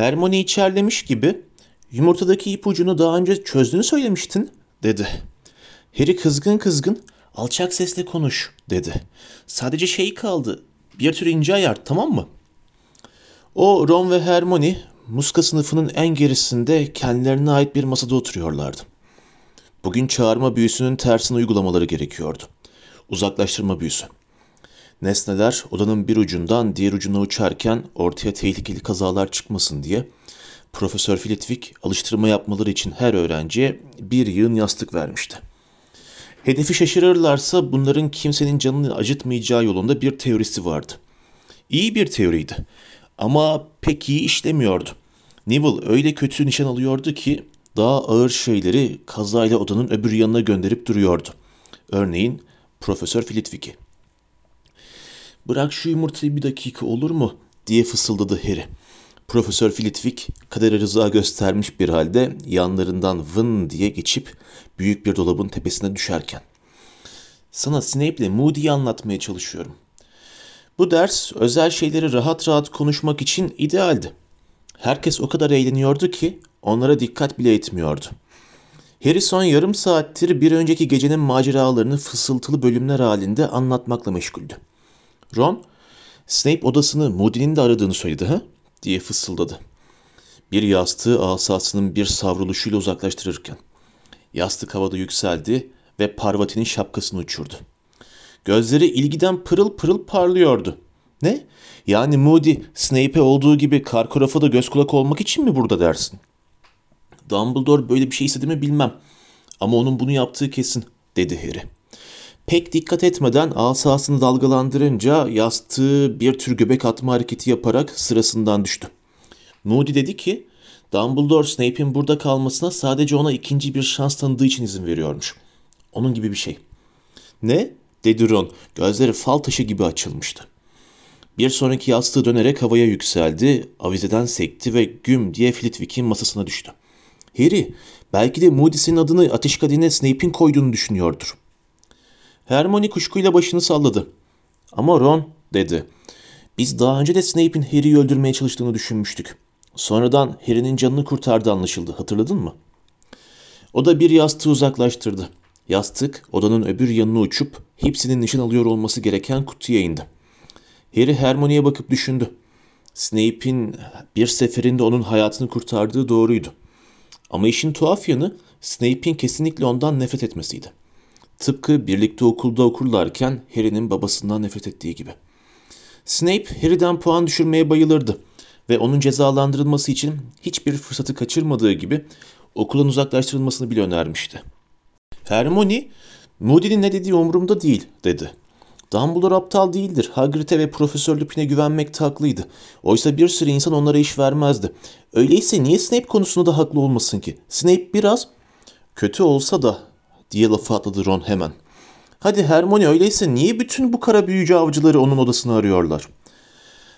Hermione içerlemiş gibi yumurtadaki ipucunu daha önce çözdüğünü söylemiştin dedi. Harry kızgın kızgın alçak sesle konuş dedi. Sadece şey kaldı bir tür ince ayar tamam mı? O Ron ve Hermione muska sınıfının en gerisinde kendilerine ait bir masada oturuyorlardı. Bugün çağırma büyüsünün tersini uygulamaları gerekiyordu. Uzaklaştırma büyüsü. Nesneler odanın bir ucundan diğer ucuna uçarken ortaya tehlikeli kazalar çıkmasın diye Profesör Flitwick alıştırma yapmaları için her öğrenciye bir yığın yastık vermişti. Hedefi şaşırırlarsa bunların kimsenin canını acıtmayacağı yolunda bir teorisi vardı. İyi bir teoriydi ama pek iyi işlemiyordu. Neville öyle kötü nişan alıyordu ki daha ağır şeyleri kazayla odanın öbür yanına gönderip duruyordu. Örneğin Profesör Flitwick'i. Bırak şu yumurtayı bir dakika olur mu? diye fısıldadı Harry. Profesör Flitwick kadere rıza göstermiş bir halde yanlarından vın diye geçip büyük bir dolabın tepesine düşerken. Sana Snape'le Moody'yi anlatmaya çalışıyorum. Bu ders özel şeyleri rahat rahat konuşmak için idealdi. Herkes o kadar eğleniyordu ki onlara dikkat bile etmiyordu. Harry son yarım saattir bir önceki gecenin maceralarını fısıltılı bölümler halinde anlatmakla meşguldü. Ron, Snape odasını Moody'nin de aradığını söyledi ha? diye fısıldadı. Bir yastığı asasının bir savruluşuyla uzaklaştırırken. Yastık havada yükseldi ve Parvati'nin şapkasını uçurdu. Gözleri ilgiden pırıl pırıl parlıyordu. Ne? Yani Moody Snape'e olduğu gibi Karkaroff'a da göz kulak olmak için mi burada dersin? Dumbledore böyle bir şey istedi mi bilmem. Ama onun bunu yaptığı kesin, dedi Harry. Pek dikkat etmeden asasını dalgalandırınca yastığı bir tür göbek atma hareketi yaparak sırasından düştü. Moody dedi ki, Dumbledore Snape'in burada kalmasına sadece ona ikinci bir şans tanıdığı için izin veriyormuş. Onun gibi bir şey. Ne? dedi Ron. Gözleri fal taşı gibi açılmıştı. Bir sonraki yastığı dönerek havaya yükseldi, avizeden sekti ve güm diye Flitwick'in masasına düştü. Harry, belki de Moody's'in adını ateş kadine Snape'in koyduğunu düşünüyordur. Hermione kuşkuyla başını salladı. Ama Ron, dedi. Biz daha önce de Snape'in Harry'i öldürmeye çalıştığını düşünmüştük. Sonradan Harry'nin canını kurtardı anlaşıldı. Hatırladın mı? O da bir yastığı uzaklaştırdı. Yastık odanın öbür yanına uçup hepsinin nişan alıyor olması gereken kutuya indi. Harry Hermione'ye bakıp düşündü. Snape'in bir seferinde onun hayatını kurtardığı doğruydu. Ama işin tuhaf yanı Snape'in kesinlikle ondan nefret etmesiydi. Tıpkı birlikte okulda okurlarken Harry'nin babasından nefret ettiği gibi. Snape Harry'den puan düşürmeye bayılırdı ve onun cezalandırılması için hiçbir fırsatı kaçırmadığı gibi okulun uzaklaştırılmasını bile önermişti. Hermione, Moody'nin ne dediği umurumda değil dedi. Dumbledore aptal değildir. Hagrid'e ve Profesör Lupin'e güvenmekte haklıydı. Oysa bir sürü insan onlara iş vermezdi. Öyleyse niye Snape konusunda da haklı olmasın ki? Snape biraz kötü olsa da diye lafı atladı Ron hemen. Hadi Hermione öyleyse niye bütün bu kara büyücü avcıları onun odasını arıyorlar?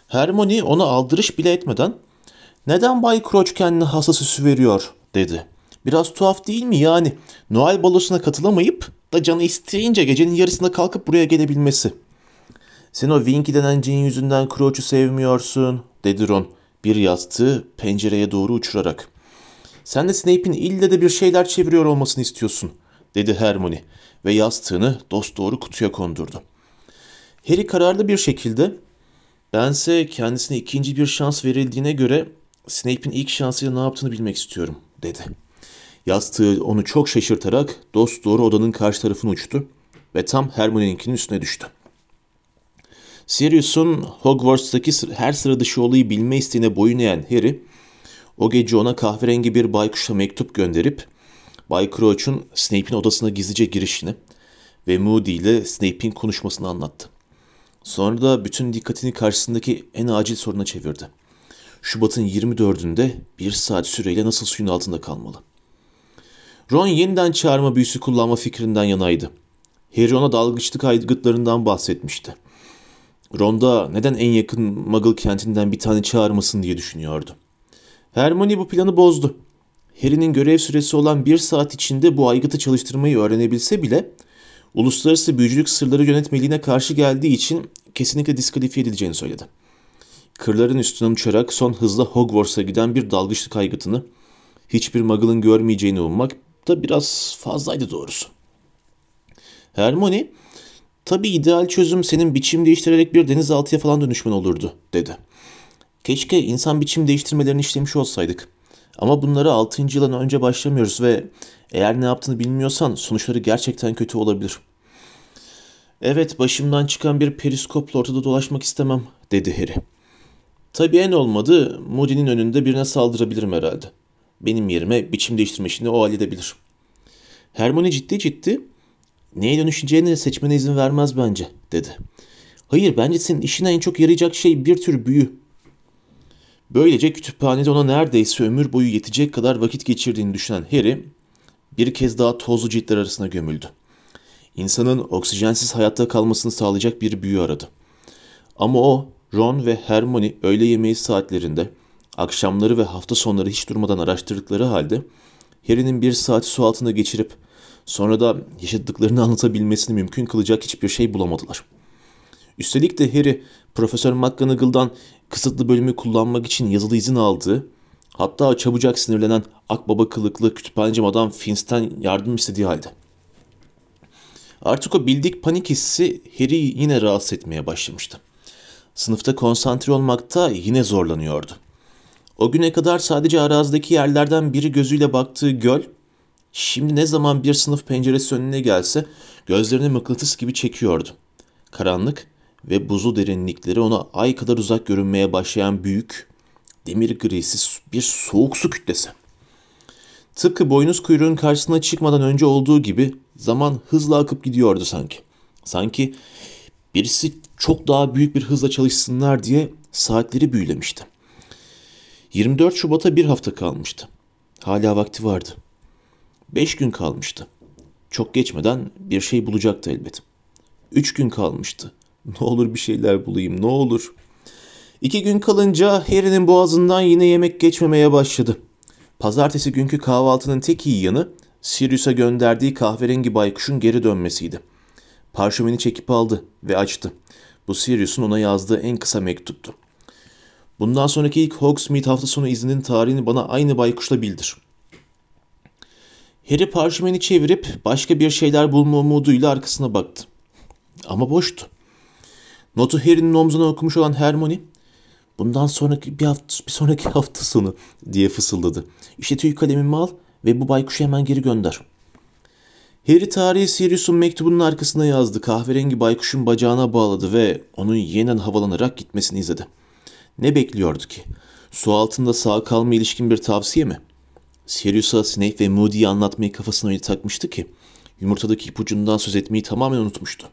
Hermione ona aldırış bile etmeden neden Bay Crouch kendine hasta süsü veriyor dedi. Biraz tuhaf değil mi yani? Noel balosuna katılamayıp da canı isteyince gecenin yarısında kalkıp buraya gelebilmesi. Sen o Winky denen cin yüzünden Crouch'u sevmiyorsun, dedi Ron bir yastığı pencereye doğru uçurarak. Sen de Snape'in ille de bir şeyler çeviriyor olmasını istiyorsun, dedi Hermione ve yastığını dosdoğru kutuya kondurdu. Harry kararlı bir şekilde bense kendisine ikinci bir şans verildiğine göre Snape'in ilk şansıyla ne yaptığını bilmek istiyorum, dedi. Yastığı onu çok şaşırtarak dost doğru odanın karşı tarafına uçtu ve tam Hermione'ninkinin üstüne düştü. Sirius'un Hogwarts'taki her sıra dışı olayı bilme isteğine boyun eğen Harry, o gece ona kahverengi bir baykuşla mektup gönderip Bay Crouch'un Snape'in odasına gizlice girişini ve Moody ile Snape'in konuşmasını anlattı. Sonra da bütün dikkatini karşısındaki en acil soruna çevirdi. Şubat'ın 24'ünde bir saat süreyle nasıl suyun altında kalmalı? Ron yeniden çağırma büyüsü kullanma fikrinden yanaydı. Harry ona dalgıçlık aygıtlarından bahsetmişti. Ron da neden en yakın Muggle kentinden bir tane çağırmasın diye düşünüyordu. Hermione bu planı bozdu. Harry'nin görev süresi olan bir saat içinde bu aygıtı çalıştırmayı öğrenebilse bile uluslararası büyücülük sırları yönetmeliğine karşı geldiği için kesinlikle diskalifiye edileceğini söyledi. kırların üstüne uçarak son hızla Hogwarts'a giden bir dalgıçlık aygıtını hiçbir muggle'ın görmeyeceğini ummak da biraz fazlaydı doğrusu. Hermione, tabii ideal çözüm senin biçim değiştirerek bir denizaltıya falan dönüşmen olurdu, dedi. Keşke insan biçim değiştirmelerini işlemiş olsaydık. Ama bunları 6. yıldan önce başlamıyoruz ve eğer ne yaptığını bilmiyorsan sonuçları gerçekten kötü olabilir. Evet başımdan çıkan bir periskopla ortada dolaşmak istemem dedi Harry. Tabii en olmadı Moody'nin önünde birine saldırabilirim herhalde. Benim yerime biçim değiştirme işini o halledebilir. Hermione ciddi ciddi neye dönüşeceğini seçmene izin vermez bence dedi. Hayır bence senin işine en çok yarayacak şey bir tür büyü. Böylece kütüphanede ona neredeyse ömür boyu yetecek kadar vakit geçirdiğini düşünen Harry bir kez daha tozlu ciltler arasına gömüldü. İnsanın oksijensiz hayatta kalmasını sağlayacak bir büyü aradı. Ama o, Ron ve Hermione öğle yemeği saatlerinde, akşamları ve hafta sonları hiç durmadan araştırdıkları halde Harry'nin bir saati su altında geçirip sonra da yaşadıklarını anlatabilmesini mümkün kılacak hiçbir şey bulamadılar. Üstelik de Harry, Profesör McGonagall'dan kısıtlı bölümü kullanmak için yazılı izin aldığı, hatta çabucak sinirlenen akbaba kılıklı kütüphaneci Madame Finch'ten yardım istediği halde. Artık o bildik panik hissi Harry'i yine rahatsız etmeye başlamıştı. Sınıfta konsantre olmakta yine zorlanıyordu. O güne kadar sadece arazideki yerlerden biri gözüyle baktığı göl, şimdi ne zaman bir sınıf penceresi önüne gelse gözlerini mıknatıs gibi çekiyordu. Karanlık ve buzu derinlikleri ona ay kadar uzak görünmeye başlayan büyük, demir grisi bir soğuk su kütlesi. Tıpkı boynuz kuyruğun karşısına çıkmadan önce olduğu gibi zaman hızla akıp gidiyordu sanki. Sanki birisi çok daha büyük bir hızla çalışsınlar diye saatleri büyülemişti. 24 Şubat'a bir hafta kalmıştı. Hala vakti vardı. Beş gün kalmıştı. Çok geçmeden bir şey bulacaktı elbet. Üç gün kalmıştı. Ne olur bir şeyler bulayım ne olur. İki gün kalınca Harry'nin boğazından yine yemek geçmemeye başladı. Pazartesi günkü kahvaltının tek iyi yanı Sirius'a gönderdiği kahverengi baykuşun geri dönmesiydi. Parşömeni çekip aldı ve açtı. Bu Sirius'un ona yazdığı en kısa mektuptu. Bundan sonraki ilk Hogsmeade hafta sonu izninin tarihini bana aynı baykuşla bildir. Harry parşömeni çevirip başka bir şeyler bulma umuduyla arkasına baktı. Ama boştu. Notu Harry'nin omzuna okumuş olan Hermione, bundan sonraki bir, hafta, bir sonraki hafta sonu diye fısıldadı. İşte tüy kalemimi al ve bu baykuşu hemen geri gönder. Harry tarihi Sirius'un mektubunun arkasına yazdı. Kahverengi baykuşun bacağına bağladı ve onun yeniden havalanarak gitmesini izledi. Ne bekliyordu ki? Su altında sağ kalma ilişkin bir tavsiye mi? Sirius'a Snape ve Moody'yi anlatmayı kafasına öyle takmıştı ki yumurtadaki ipucundan söz etmeyi tamamen unutmuştu.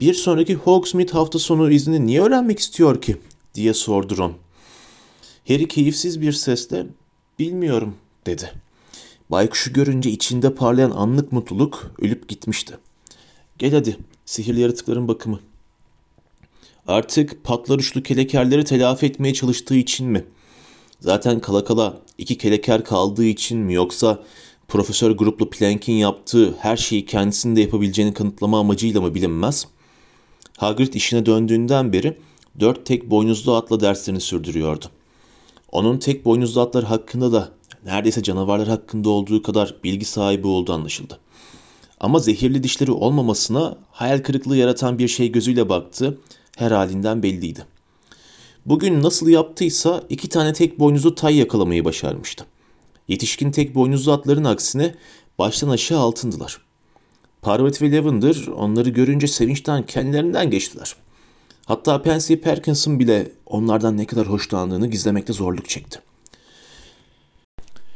Bir sonraki Hogsmeade hafta sonu izni niye öğrenmek istiyor ki? diye sordu Ron. Harry keyifsiz bir sesle bilmiyorum dedi. Baykuşu görünce içinde parlayan anlık mutluluk ölüp gitmişti. Gel hadi sihirli yaratıkların bakımı. Artık patlar uçlu kelekerleri telafi etmeye çalıştığı için mi? Zaten kala kala iki keleker kaldığı için mi yoksa Profesör Gruplu Plank'in yaptığı her şeyi kendisinin de yapabileceğini kanıtlama amacıyla mı bilinmez.'' Hagrid işine döndüğünden beri dört tek boynuzlu atla derslerini sürdürüyordu. Onun tek boynuzlu atlar hakkında da neredeyse canavarlar hakkında olduğu kadar bilgi sahibi olduğu anlaşıldı. Ama zehirli dişleri olmamasına hayal kırıklığı yaratan bir şey gözüyle baktı, her halinden belliydi. Bugün nasıl yaptıysa iki tane tek boynuzlu tay yakalamayı başarmıştı. Yetişkin tek boynuzlu atların aksine baştan aşağı altındılar. Parvati ve Lavender onları görünce sevinçten kendilerinden geçtiler. Hatta Pansy Perkins'ın bile onlardan ne kadar hoşlandığını gizlemekte zorluk çekti.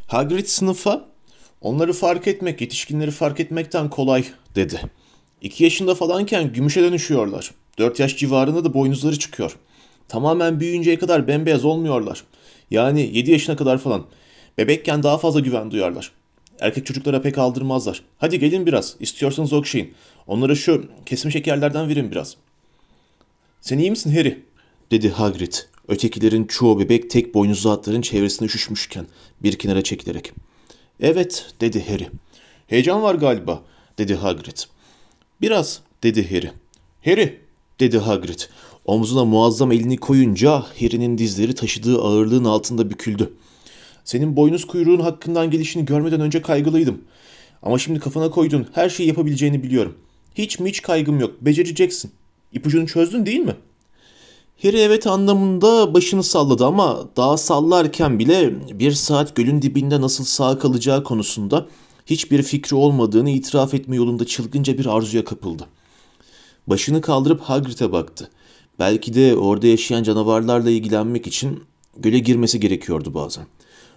Hagrid sınıfa onları fark etmek yetişkinleri fark etmekten kolay dedi. İki yaşında falanken gümüşe dönüşüyorlar. Dört yaş civarında da boynuzları çıkıyor. Tamamen büyüyünceye kadar bembeyaz olmuyorlar. Yani yedi yaşına kadar falan. Bebekken daha fazla güven duyarlar. Erkek çocuklara pek aldırmazlar. Hadi gelin biraz. İstiyorsanız okşayın. Onlara şu kesim şekerlerden verin biraz. Sen iyi misin Harry? dedi Hagrid. Ötekilerin çoğu bebek tek boynuzlu atların çevresine üşüşmüşken bir kenara çekilerek. Evet dedi Harry. Heyecan var galiba dedi Hagrid. Biraz dedi Harry. Harry dedi Hagrid. Omzuna muazzam elini koyunca Harry'nin dizleri taşıdığı ağırlığın altında büküldü. Senin boynuz kuyruğun hakkından gelişini görmeden önce kaygılıydım. Ama şimdi kafana koydun. Her şeyi yapabileceğini biliyorum. Hiç mi hiç kaygım yok. Becereceksin. İpucunu çözdün değil mi? Harry evet anlamında başını salladı ama daha sallarken bile bir saat gölün dibinde nasıl sağ kalacağı konusunda hiçbir fikri olmadığını itiraf etme yolunda çılgınca bir arzuya kapıldı. Başını kaldırıp Hagrid'e baktı. Belki de orada yaşayan canavarlarla ilgilenmek için göle girmesi gerekiyordu bazen.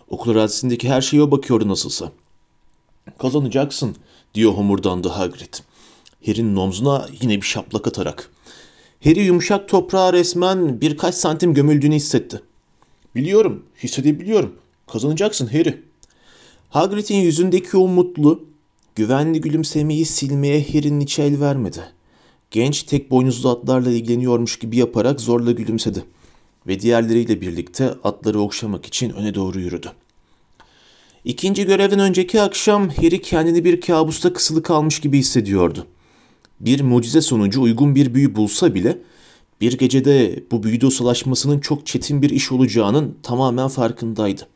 Okul arazisindeki her şeye o bakıyordu nasılsa. Kazanacaksın diyor homurdandı Hagrid. Harry'nin omzuna yine bir şaplak atarak. Harry yumuşak toprağa resmen birkaç santim gömüldüğünü hissetti. Biliyorum, hissedebiliyorum. Kazanacaksın Harry. Hagrid'in yüzündeki o mutlu, güvenli gülümsemeyi silmeye Harry'nin içi el vermedi. Genç tek boynuzlu atlarla ilgileniyormuş gibi yaparak zorla gülümsedi ve diğerleriyle birlikte atları okşamak için öne doğru yürüdü. İkinci görevden önceki akşam Harry kendini bir kabusta kısılı kalmış gibi hissediyordu. Bir mucize sonucu uygun bir büyü bulsa bile bir gecede bu büyüde usalaşmasının çok çetin bir iş olacağının tamamen farkındaydı.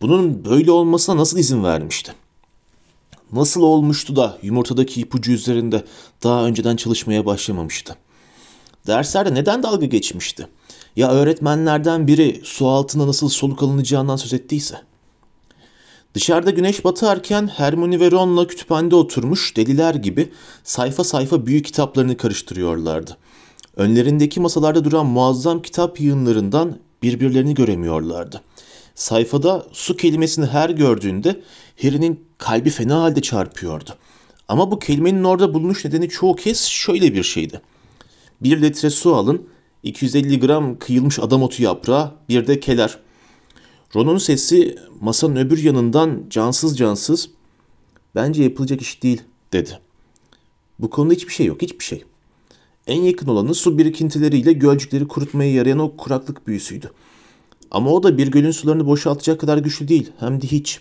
Bunun böyle olmasına nasıl izin vermişti? Nasıl olmuştu da yumurtadaki ipucu üzerinde daha önceden çalışmaya başlamamıştı? Derslerde neden dalga geçmişti? Ya öğretmenlerden biri su altında nasıl soluk alınacağından söz ettiyse? Dışarıda güneş batarken Hermione ve Ron'la kütüphanede oturmuş deliler gibi sayfa sayfa büyük kitaplarını karıştırıyorlardı. Önlerindeki masalarda duran muazzam kitap yığınlarından birbirlerini göremiyorlardı. Sayfada su kelimesini her gördüğünde Harry'nin kalbi fena halde çarpıyordu. Ama bu kelimenin orada bulunuş nedeni çoğu kez şöyle bir şeydi. Bir litre su alın, 250 gram kıyılmış adam otu yaprağı, bir de keler. Ron'un sesi masanın öbür yanından cansız cansız bence yapılacak iş değil dedi. Bu konuda hiçbir şey yok, hiçbir şey. En yakın olanı su birikintileriyle gölcükleri kurutmaya yarayan o kuraklık büyüsüydü. Ama o da bir gölün sularını boşaltacak kadar güçlü değil, hem de hiç.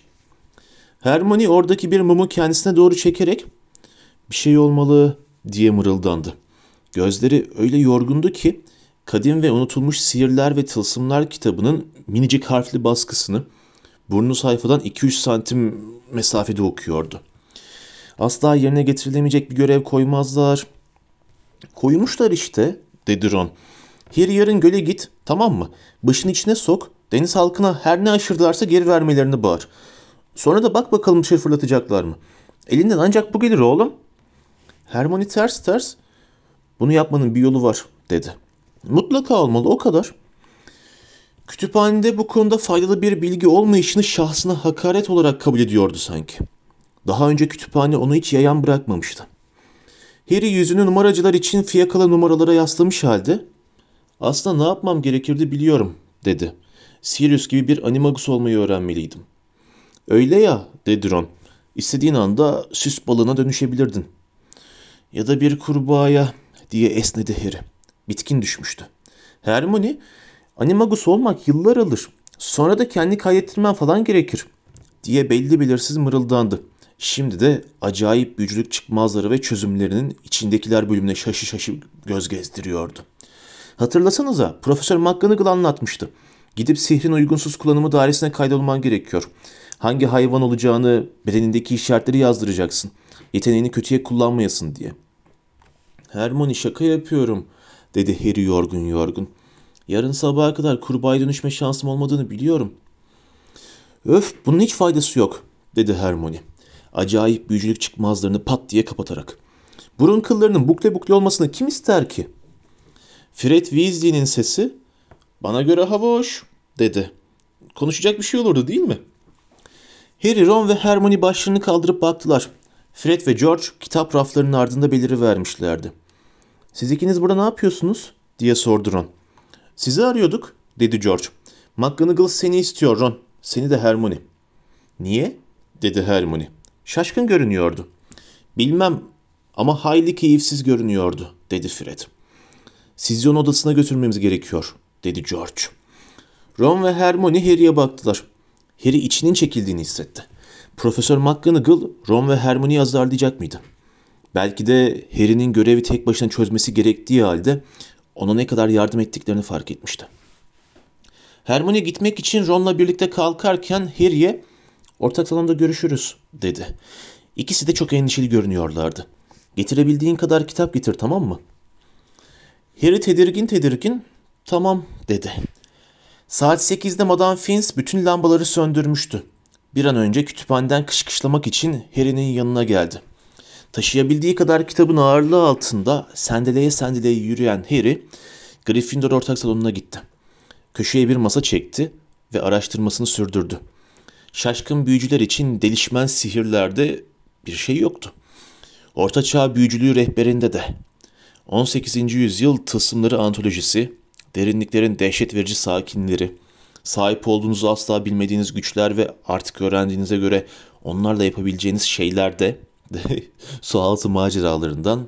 Hermione oradaki bir mumu kendisine doğru çekerek bir şey olmalı diye mırıldandı. Gözleri öyle yorgundu ki Kadim ve Unutulmuş Sihirler ve Tılsımlar kitabının minicik harfli baskısını burnu sayfadan 2-3 santim mesafede okuyordu. Asla yerine getirilemeyecek bir görev koymazlar. Koymuşlar işte dedi Ron. Harry yarın göle git tamam mı? Başını içine sok. Deniz halkına her ne aşırdılarsa geri vermelerini bağır. Sonra da bak bakalım şey fırlatacaklar mı? Elinden ancak bu gelir oğlum. Hermione ters ters bunu yapmanın bir yolu var dedi. Mutlaka olmalı o kadar. Kütüphanede bu konuda faydalı bir bilgi olmayışını şahsına hakaret olarak kabul ediyordu sanki. Daha önce kütüphane onu hiç yayan bırakmamıştı. Harry yüzünü numaracılar için fiyakalı numaralara yaslamış halde aslında ne yapmam gerekirdi biliyorum dedi. Sirius gibi bir animagus olmayı öğrenmeliydim. Öyle ya dedi Ron. İstediğin anda süs balığına dönüşebilirdin. Ya da bir kurbağaya diye esnedi Harry. Bitkin düşmüştü. Hermione, animagus olmak yıllar alır. Sonra da kendi kaydettirmen falan gerekir diye belli belirsiz mırıldandı. Şimdi de acayip büyücülük çıkmazları ve çözümlerinin içindekiler bölümüne şaşı şaşı göz gezdiriyordu. Hatırlasanıza Profesör McGonagall anlatmıştı. Gidip sihrin uygunsuz kullanımı dairesine kaydolman gerekiyor. Hangi hayvan olacağını bedenindeki işaretleri yazdıracaksın. Yeteneğini kötüye kullanmayasın diye. Hermione şaka yapıyorum dedi Harry yorgun yorgun. Yarın sabaha kadar kurbağaya dönüşme şansım olmadığını biliyorum. Öf bunun hiç faydası yok dedi Hermione. Acayip büyücülük çıkmazlarını pat diye kapatarak. Burun kıllarının bukle bukle olmasını kim ister ki? Fred Weasley'nin sesi bana göre hava hoş dedi. Konuşacak bir şey olurdu değil mi? Harry, Ron ve Hermione başlarını kaldırıp baktılar. Fred ve George kitap raflarının ardında beliri vermişlerdi. Siz ikiniz burada ne yapıyorsunuz? diye sordu Ron. Sizi arıyorduk dedi George. McGonagall seni istiyor Ron. Seni de Hermione. Niye? dedi Hermione. Şaşkın görünüyordu. Bilmem ama hayli keyifsiz görünüyordu dedi Fred. Sizi onun odasına götürmemiz gerekiyor dedi George. Ron ve Hermione Harry'e baktılar. Harry içinin çekildiğini hissetti. Profesör McGonagall Ron ve Hermione'yi azarlayacak mıydı? Belki de Harry'nin görevi tek başına çözmesi gerektiği halde ona ne kadar yardım ettiklerini fark etmişti. Hermione gitmek için Ron'la birlikte kalkarken Harry'e ortak salonda görüşürüz dedi. İkisi de çok endişeli görünüyorlardı. Getirebildiğin kadar kitap getir tamam mı? Harry tedirgin tedirgin tamam dedi. Saat 8'de Madame Fins bütün lambaları söndürmüştü. Bir an önce kütüphaneden kışkışlamak için Harry'nin yanına geldi. Taşıyabildiği kadar kitabın ağırlığı altında sendeleye sendeleye yürüyen Harry, Gryffindor ortak salonuna gitti. Köşeye bir masa çekti ve araştırmasını sürdürdü. Şaşkın büyücüler için delişmen sihirlerde bir şey yoktu. Ortaçağ büyücülüğü rehberinde de 18. yüzyıl tılsımları antolojisi, derinliklerin dehşet verici sakinleri, sahip olduğunuzu asla bilmediğiniz güçler ve artık öğrendiğinize göre onlarla yapabileceğiniz şeyler de sualtı maceralarından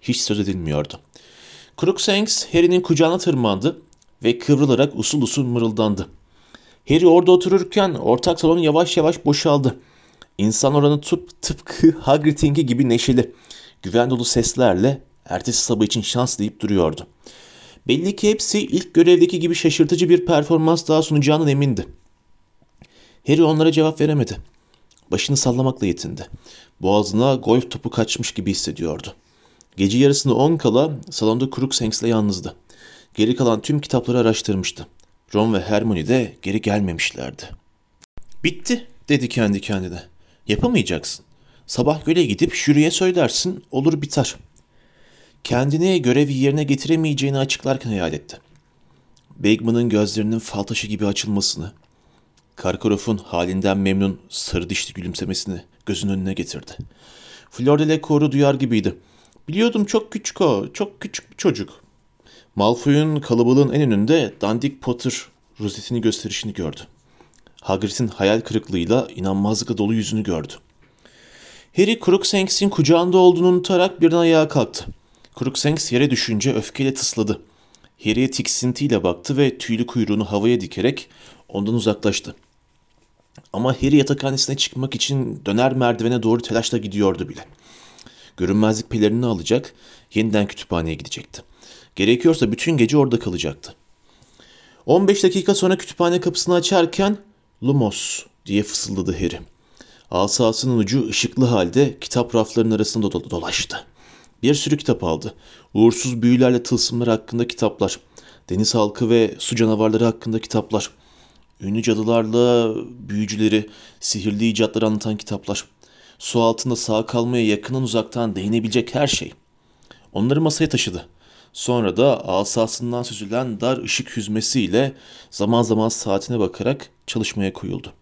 hiç söz edilmiyordu. Crookshanks Harry'nin kucağına tırmandı ve kıvrılarak usul usul mırıldandı. Harry orada otururken ortak salon yavaş yavaş boşaldı. İnsan oranı tıp, tıpkı Hagrid'inki gibi neşeli, güven dolu seslerle ertesi sabah için şans deyip duruyordu. Belli ki hepsi ilk görevdeki gibi şaşırtıcı bir performans daha sunacağının emindi. Harry onlara cevap veremedi. Başını sallamakla yetindi. Boğazına golf topu kaçmış gibi hissediyordu. Gece yarısını on kala salonda Crookshanks'le yalnızdı. Geri kalan tüm kitapları araştırmıştı. Ron ve Hermione de geri gelmemişlerdi. Bitti dedi kendi kendine. Yapamayacaksın. Sabah göle gidip jüriye söylersin olur biter. Kendini görevi yerine getiremeyeceğini açıklarken hayal etti. Bagman'ın gözlerinin fal taşı gibi açılmasını, Karkaroff'un halinden memnun sarı dişli gülümsemesini gözünün önüne getirdi. Fleur de Lecour'u duyar gibiydi. Biliyordum çok küçük o, çok küçük bir çocuk. Malfoy'un kalabalığın en önünde dandik Potter rozetini gösterişini gördü. Hagrid'in hayal kırıklığıyla inanmazlıkla dolu yüzünü gördü. Harry Crookshanks'in kucağında olduğunu unutarak birden ayağa kalktı. Crookshanks yere düşünce öfkeyle tısladı. Harry'e tiksintiyle baktı ve tüylü kuyruğunu havaya dikerek ondan uzaklaştı. Ama Harry yatakhanesine çıkmak için döner merdivene doğru telaşla gidiyordu bile. Görünmezlik pelerini alacak, yeniden kütüphaneye gidecekti. Gerekiyorsa bütün gece orada kalacaktı. 15 dakika sonra kütüphane kapısını açarken Lumos diye fısıldadı Harry. Asasının ucu ışıklı halde kitap raflarının arasında do- dolaştı. Bir sürü kitap aldı. Uğursuz büyülerle tılsımlar hakkında kitaplar. Deniz halkı ve su canavarları hakkında kitaplar. Ünlü cadılarla büyücüleri, sihirli icatları anlatan kitaplar. Su altında sağ kalmaya yakından uzaktan değinebilecek her şey. Onları masaya taşıdı. Sonra da asasından süzülen dar ışık hüzmesiyle zaman zaman saatine bakarak çalışmaya koyuldu.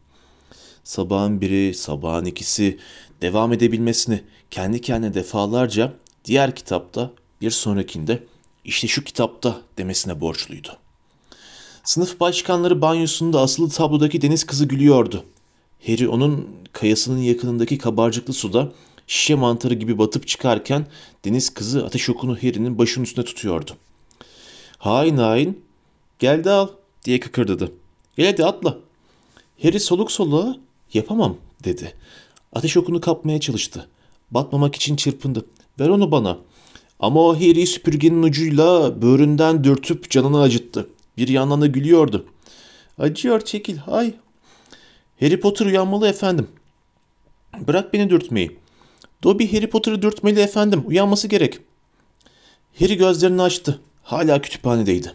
Sabahın biri, sabahın ikisi devam edebilmesini kendi kendine defalarca diğer kitapta, bir sonrakinde işte şu kitapta demesine borçluydu. Sınıf başkanları banyosunda asılı tablodaki deniz kızı gülüyordu. Harry onun kayasının yakınındaki kabarcıklı suda şişe mantarı gibi batıp çıkarken deniz kızı ateş okunu Harry'nin başının üstünde tutuyordu. Hain hain gel de al diye kıkırdadı. Gel hadi atla. Harry soluk soluğa yapamam dedi. Ateş okunu kapmaya çalıştı. Batmamak için çırpındı. Ver onu bana. Ama o Harry süpürgenin ucuyla böğründen dürtüp canını acıttı. Bir yandan da gülüyordu. Acıyor çekil hay. Harry Potter uyanmalı efendim. Bırak beni dürtmeyi. Dobby Harry Potter'ı dürtmeli efendim. Uyanması gerek. Harry gözlerini açtı. Hala kütüphanedeydi.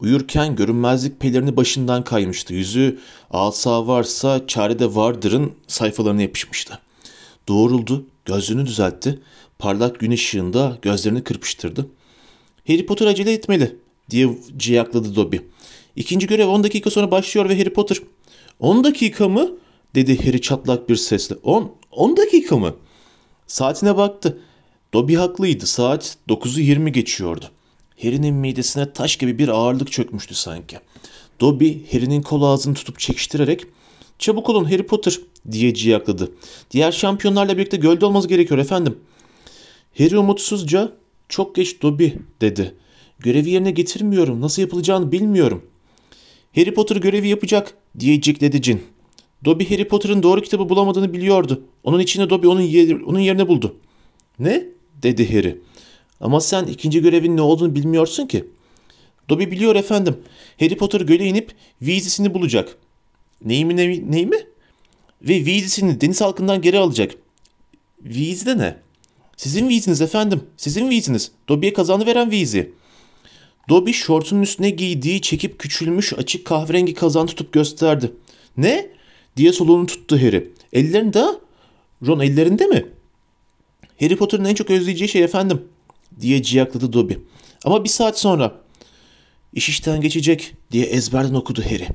Uyurken görünmezlik pelerini başından kaymıştı. Yüzü asa varsa çarede vardırın sayfalarına yapışmıştı. Doğruldu, gözlüğünü düzeltti. Parlak gün ışığında gözlerini kırpıştırdı. Harry Potter acele etmeli diye ciyakladı Dobby. İkinci görev 10 dakika sonra başlıyor ve Harry Potter 10 dakika mı? dedi Harry çatlak bir sesle. 10 10 dakika mı? Saatine baktı. Dobby haklıydı. Saat 9'u 20 geçiyordu. Harry'nin midesine taş gibi bir ağırlık çökmüştü sanki. Dobby Harry'nin kol ağzını tutup çekiştirerek ''Çabuk olun Harry Potter'' diye ciyakladı. ''Diğer şampiyonlarla birlikte gölde olmamız gerekiyor efendim.'' Harry umutsuzca ''Çok geç Dobby'' dedi. ''Görevi yerine getirmiyorum. Nasıl yapılacağını bilmiyorum.'' ''Harry Potter görevi yapacak'' diye cikledi Cin. Dobby Harry Potter'ın doğru kitabı bulamadığını biliyordu. Onun içinde Dobby onun, yer, onun yerine buldu. Ne? dedi Harry. Ama sen ikinci görevin ne olduğunu bilmiyorsun ki. Dobby biliyor efendim. Harry Potter göle inip Weasley'sini bulacak. Neyi mi neyi, neyi mi? Ve Weasley'sini deniz halkından geri alacak. Weasley ne? Sizin Weasley'niz efendim. Sizin Weasley'niz. Dobby'ye kazanı veren Weasley. Dobby şortunun üstüne giydiği çekip küçülmüş açık kahverengi kazan tutup gösterdi. Ne? diye soluğunu tuttu Harry. Ellerinde? Ron ellerinde mi? Harry Potter'ın en çok özleyeceği şey efendim diye ciyakladı Dobby. Ama bir saat sonra iş işten geçecek diye ezberden okudu Harry.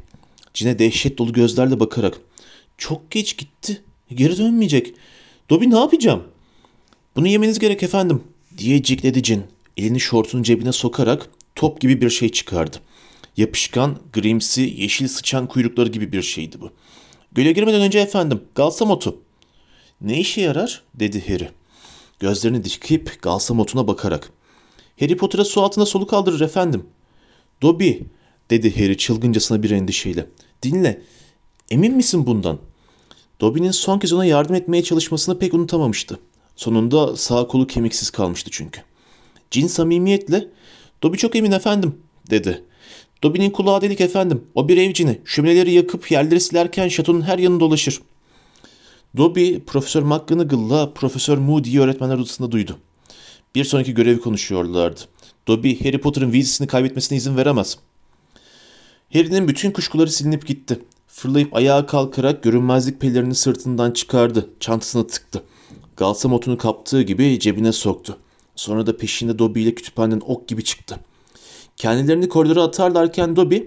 Cine dehşet dolu gözlerle bakarak. Çok geç gitti. Geri dönmeyecek. Dobby ne yapacağım? Bunu yemeniz gerek efendim diye cikledi Cin. Elini şortunun cebine sokarak top gibi bir şey çıkardı. Yapışkan, grimsi, yeşil sıçan kuyrukları gibi bir şeydi bu. Göle girmeden önce efendim, galsamotu. Ne işe yarar? dedi Harry. Gözlerini dikip galsamotuna bakarak. Harry Potter'a su altında soluk aldırır efendim. Dobby, dedi Harry çılgıncasına bir endişeyle. Dinle, emin misin bundan? Dobby'nin son kez ona yardım etmeye çalışmasını pek unutamamıştı. Sonunda sağ kolu kemiksiz kalmıştı çünkü. Cin samimiyetle, Dobby çok emin efendim, dedi. Dobby'nin kulağı delik efendim. O bir evcini. Şömineleri yakıp yerleri silerken şatonun her yanını dolaşır. Dobby, Profesör McGonagall'la Profesör Moody'yi öğretmenler odasında duydu. Bir sonraki görevi konuşuyorlardı. Dobby, Harry Potter'ın vizesini kaybetmesine izin veremez. Harry'nin bütün kuşkuları silinip gitti. Fırlayıp ayağa kalkarak görünmezlik pelerini sırtından çıkardı. Çantasına tıktı. Galsamotunu kaptığı gibi cebine soktu. Sonra da peşinde Dobby ile kütüphaneden ok gibi çıktı. Kendilerini koridora atarlarken Dobby,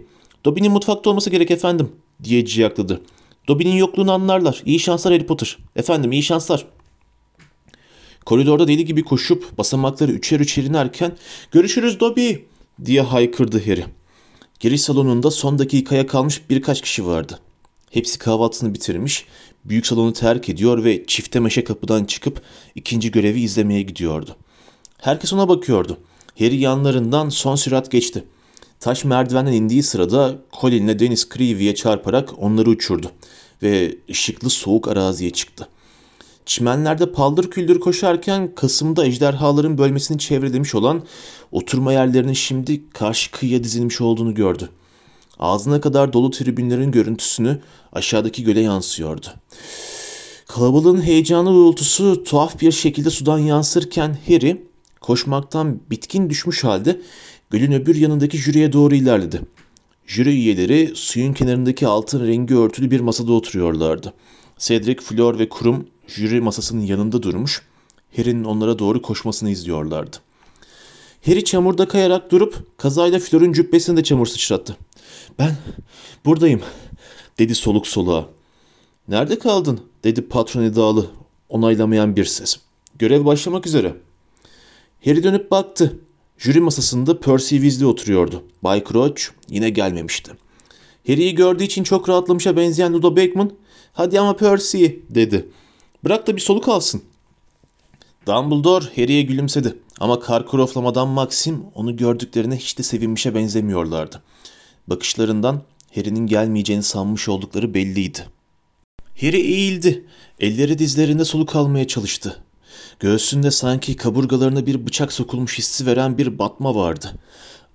Dobby'nin mutfakta olması gerek efendim diye ciyakladı. Dobby'nin yokluğunu anlarlar. İyi şanslar Harry Potter. Efendim iyi şanslar. Koridorda deli gibi koşup basamakları üçer üçer inerken görüşürüz Dobby diye haykırdı Harry. Giriş salonunda son dakikaya kalmış birkaç kişi vardı. Hepsi kahvaltısını bitirmiş, büyük salonu terk ediyor ve çifte meşe kapıdan çıkıp ikinci görevi izlemeye gidiyordu. Herkes ona bakıyordu. Harry yanlarından son sürat geçti. Taş merdivenden indiği sırada Colin'le Dennis Creevy'ye çarparak onları uçurdu ve ışıklı soğuk araziye çıktı. Çimenlerde paldır küldür koşarken Kasım'da ejderhaların bölmesini çevrelemiş olan oturma yerlerinin şimdi karşı kıyıya dizilmiş olduğunu gördü. Ağzına kadar dolu tribünlerin görüntüsünü aşağıdaki göle yansıyordu. Kalabalığın heyecanlı uğultusu tuhaf bir şekilde sudan yansırken Harry koşmaktan bitkin düşmüş halde gölün öbür yanındaki jüriye doğru ilerledi. Jüri üyeleri suyun kenarındaki altın rengi örtülü bir masada oturuyorlardı. Cedric, Flor ve Kurum jüri masasının yanında durmuş, Harry'nin onlara doğru koşmasını izliyorlardı. Harry çamurda kayarak durup kazayla Flor'un cübbesine de çamur sıçrattı. Ben buradayım dedi soluk soluğa. Nerede kaldın dedi patron edalı onaylamayan bir ses. Görev başlamak üzere. Harry dönüp baktı. Jüri masasında Percy Weasley oturuyordu. Bay Crouch yine gelmemişti. Harry'i gördüğü için çok rahatlamışa benzeyen Ludo Bagman, ''Hadi ama Percy'' dedi. ''Bırak da bir soluk alsın.'' Dumbledore Harry'e gülümsedi ama Karkaroff'la Maxim onu gördüklerine hiç de sevinmişe benzemiyorlardı. Bakışlarından Harry'nin gelmeyeceğini sanmış oldukları belliydi. Harry eğildi. Elleri dizlerinde soluk almaya çalıştı. Göğsünde sanki kaburgalarına bir bıçak sokulmuş hissi veren bir batma vardı.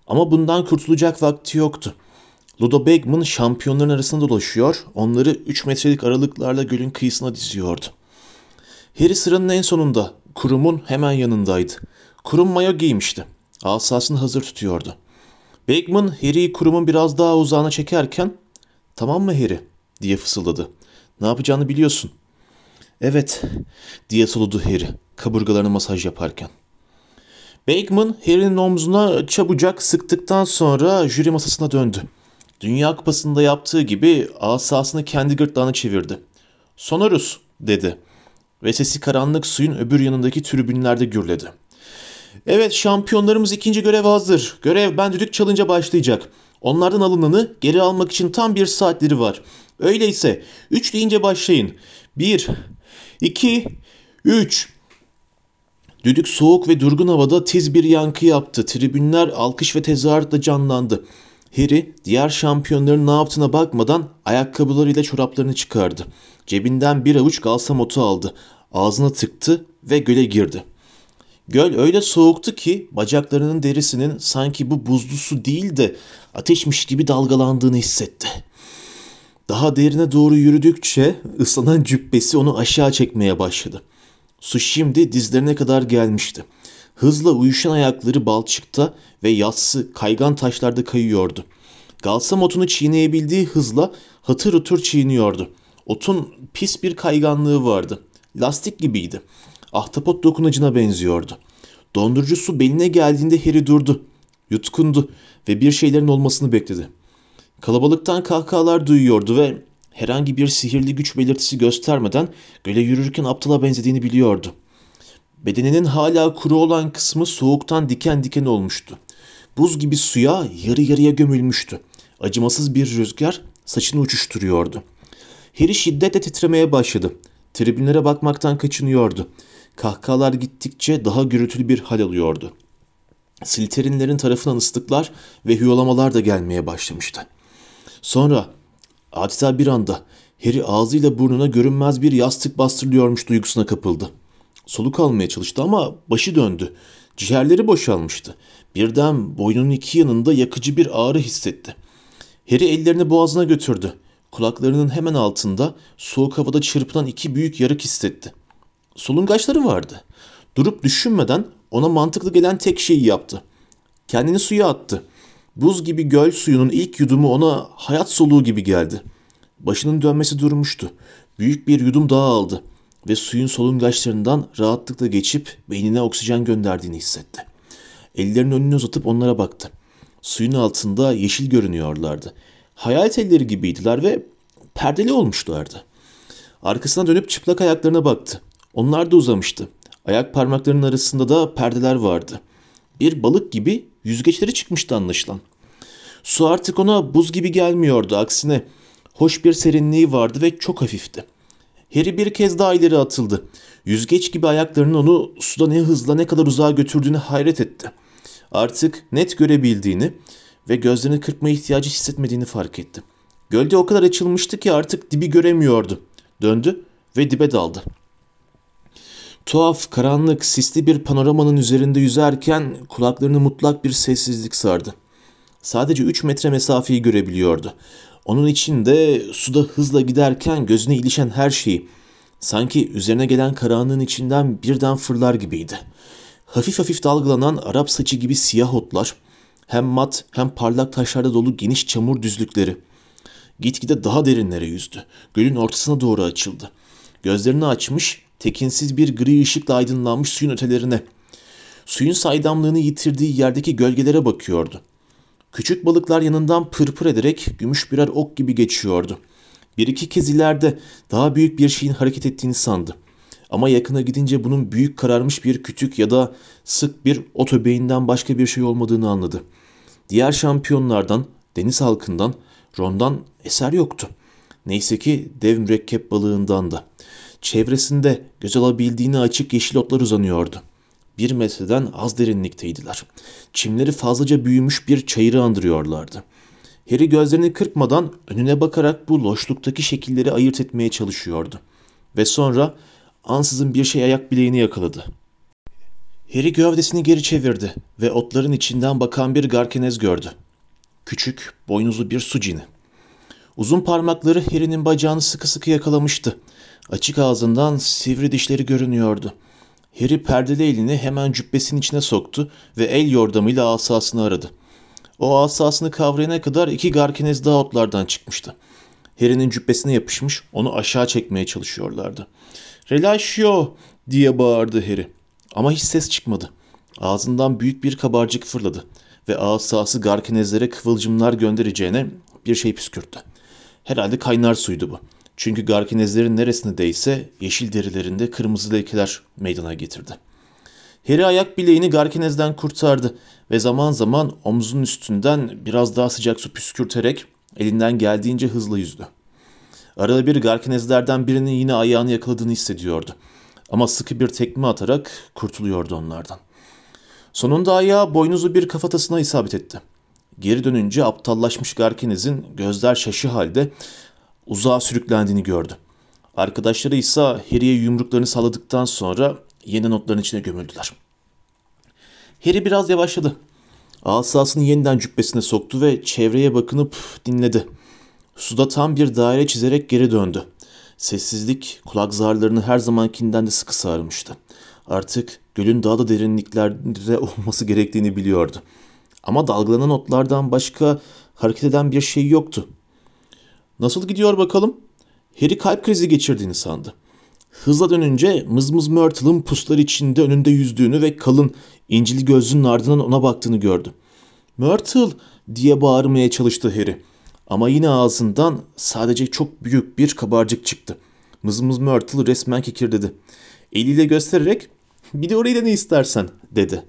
Ama bundan kurtulacak vakti yoktu. Ludo Bagman şampiyonların arasında dolaşıyor, onları 3 metrelik aralıklarla gölün kıyısına diziyordu. Harry sıranın en sonunda, kurumun hemen yanındaydı. Kurum mayo giymişti. Asasını hazır tutuyordu. Bagman Harry'i kurumun biraz daha uzağına çekerken ''Tamam mı Harry?'' diye fısıldadı. ''Ne yapacağını biliyorsun.'' ''Evet'' diye soludu Harry kaburgalarına masaj yaparken. Bagman Harry'nin omzuna çabucak sıktıktan sonra jüri masasına döndü. Dünya Kupası'nda yaptığı gibi asasını kendi gırtlağına çevirdi. Sonorus dedi ve sesi karanlık suyun öbür yanındaki tribünlerde gürledi. Evet şampiyonlarımız ikinci görev hazır. Görev ben düdük çalınca başlayacak. Onlardan alınanı geri almak için tam bir saatleri var. Öyleyse üç deyince başlayın. Bir, iki, üç. Düdük soğuk ve durgun havada tiz bir yankı yaptı. Tribünler alkış ve tezahüratla canlandı. Harry diğer şampiyonların ne yaptığına bakmadan ayakkabılarıyla çoraplarını çıkardı. Cebinden bir avuç galsamotu aldı. Ağzına tıktı ve göle girdi. Göl öyle soğuktu ki bacaklarının derisinin sanki bu buzlu su değil de ateşmiş gibi dalgalandığını hissetti. Daha derine doğru yürüdükçe ıslanan cübbesi onu aşağı çekmeye başladı. Su şimdi dizlerine kadar gelmişti. Hızla uyuşan ayakları balçıkta ve yassı kaygan taşlarda kayıyordu. Galsam otunu çiğneyebildiği hızla hatır hutur çiğniyordu. Otun pis bir kayganlığı vardı. Lastik gibiydi. Ahtapot dokunucuna benziyordu. Dondurucu su beline geldiğinde Harry durdu. Yutkundu ve bir şeylerin olmasını bekledi. Kalabalıktan kahkahalar duyuyordu ve herhangi bir sihirli güç belirtisi göstermeden göle yürürken aptala benzediğini biliyordu. Bedeninin hala kuru olan kısmı soğuktan diken diken olmuştu. Buz gibi suya yarı yarıya gömülmüştü. Acımasız bir rüzgar saçını uçuşturuyordu. Harry şiddetle titremeye başladı. Tribünlere bakmaktan kaçınıyordu. Kahkahalar gittikçe daha gürültülü bir hal alıyordu. Silterinlerin tarafından ıslıklar ve hüyolamalar da gelmeye başlamıştı. Sonra adeta bir anda Harry ağzıyla burnuna görünmez bir yastık bastırılıyormuş duygusuna kapıldı. Soluk almaya çalıştı ama başı döndü. Ciğerleri boşalmıştı. Birden boynunun iki yanında yakıcı bir ağrı hissetti. Harry ellerini boğazına götürdü. Kulaklarının hemen altında soğuk havada çırpınan iki büyük yarık hissetti. Solungaçları vardı. Durup düşünmeden ona mantıklı gelen tek şeyi yaptı. Kendini suya attı. Buz gibi göl suyunun ilk yudumu ona hayat soluğu gibi geldi. Başının dönmesi durmuştu. Büyük bir yudum daha aldı ve suyun solungaçlarından rahatlıkla geçip beynine oksijen gönderdiğini hissetti. Ellerini önüne uzatıp onlara baktı. Suyun altında yeşil görünüyorlardı. Hayalet elleri gibiydiler ve perdeli olmuşlardı. Arkasına dönüp çıplak ayaklarına baktı. Onlar da uzamıştı. Ayak parmaklarının arasında da perdeler vardı. Bir balık gibi yüzgeçleri çıkmıştı anlaşılan. Su artık ona buz gibi gelmiyordu. Aksine hoş bir serinliği vardı ve çok hafifti. Harry bir kez daha ileri atıldı. Yüzgeç gibi ayaklarının onu suda ne hızla ne kadar uzağa götürdüğünü hayret etti. Artık net görebildiğini ve gözlerini kırpma ihtiyacı hissetmediğini fark etti. Gölde o kadar açılmıştı ki artık dibi göremiyordu. Döndü ve dibe daldı. Tuhaf, karanlık, sisli bir panoramanın üzerinde yüzerken kulaklarını mutlak bir sessizlik sardı. Sadece 3 metre mesafeyi görebiliyordu. Onun içinde suda hızla giderken gözüne ilişen her şeyi, sanki üzerine gelen karanlığın içinden birden fırlar gibiydi. Hafif hafif dalgalanan Arap saçı gibi siyah otlar, hem mat hem parlak taşlarda dolu geniş çamur düzlükleri. Gitgide daha derinlere yüzdü. Gölün ortasına doğru açıldı. Gözlerini açmış, tekinsiz bir gri ışıkla aydınlanmış suyun ötelerine. Suyun saydamlığını yitirdiği yerdeki gölgelere bakıyordu. Küçük balıklar yanından pırpır ederek gümüş birer ok gibi geçiyordu. Bir iki kez ileride daha büyük bir şeyin hareket ettiğini sandı. Ama yakına gidince bunun büyük kararmış bir kütük ya da sık bir otobeyinden başka bir şey olmadığını anladı. Diğer şampiyonlardan, deniz halkından, Ron'dan eser yoktu. Neyse ki dev mürekkep balığından da. Çevresinde göz alabildiğini açık yeşil otlar uzanıyordu. Bir metreden az derinlikteydiler. Çimleri fazlaca büyümüş bir çayırı andırıyorlardı. Harry gözlerini kırpmadan önüne bakarak bu loşluktaki şekilleri ayırt etmeye çalışıyordu. Ve sonra ansızın bir şey ayak bileğini yakaladı. Harry gövdesini geri çevirdi ve otların içinden bakan bir garkenez gördü. Küçük, boynuzlu bir su cini. Uzun parmakları Harry'nin bacağını sıkı sıkı yakalamıştı. Açık ağzından sivri dişleri görünüyordu. Harry perdeli elini hemen cübbesinin içine soktu ve el yordamıyla asasını aradı. O asasını kavrayana kadar iki garkenez daha otlardan çıkmıştı. Harry'nin cübbesine yapışmış, onu aşağı çekmeye çalışıyorlardı. ''Relaşyo!'' diye bağırdı Harry. Ama hiç ses çıkmadı. Ağzından büyük bir kabarcık fırladı ve asası garkenezlere kıvılcımlar göndereceğine bir şey püskürttü. Herhalde kaynar suydu bu. Çünkü garkinezlerin neresine değse yeşil derilerinde kırmızı lekeler meydana getirdi. Harry ayak bileğini garkinezden kurtardı ve zaman zaman omzunun üstünden biraz daha sıcak su püskürterek elinden geldiğince hızlı yüzdü. Arada bir garkinezlerden birinin yine ayağını yakaladığını hissediyordu. Ama sıkı bir tekme atarak kurtuluyordu onlardan. Sonunda ayağı boynuzu bir kafatasına isabet etti. Geri dönünce aptallaşmış Garkinez'in gözler şaşı halde uzağa sürüklendiğini gördü. Arkadaşları ise Harry'e yumruklarını salladıktan sonra yeni notların içine gömüldüler. Harry biraz yavaşladı. Asasını yeniden cübbesine soktu ve çevreye bakınıp dinledi. Suda tam bir daire çizerek geri döndü. Sessizlik kulak zarlarını her zamankinden de sıkı sarmıştı. Artık gölün daha da derinliklerde olması gerektiğini biliyordu. Ama dalgalanan otlardan başka hareket eden bir şey yoktu. Nasıl gidiyor bakalım? Harry kalp krizi geçirdiğini sandı. Hızla dönünce Mızmız Myrtle'ın puslar içinde önünde yüzdüğünü ve kalın incili gözlünün ardından ona baktığını gördü. Myrtle diye bağırmaya çalıştı Harry. Ama yine ağzından sadece çok büyük bir kabarcık çıktı. Mızmız Myrtle resmen kekirdedi. Eliyle göstererek bir de orayı da ne istersen dedi.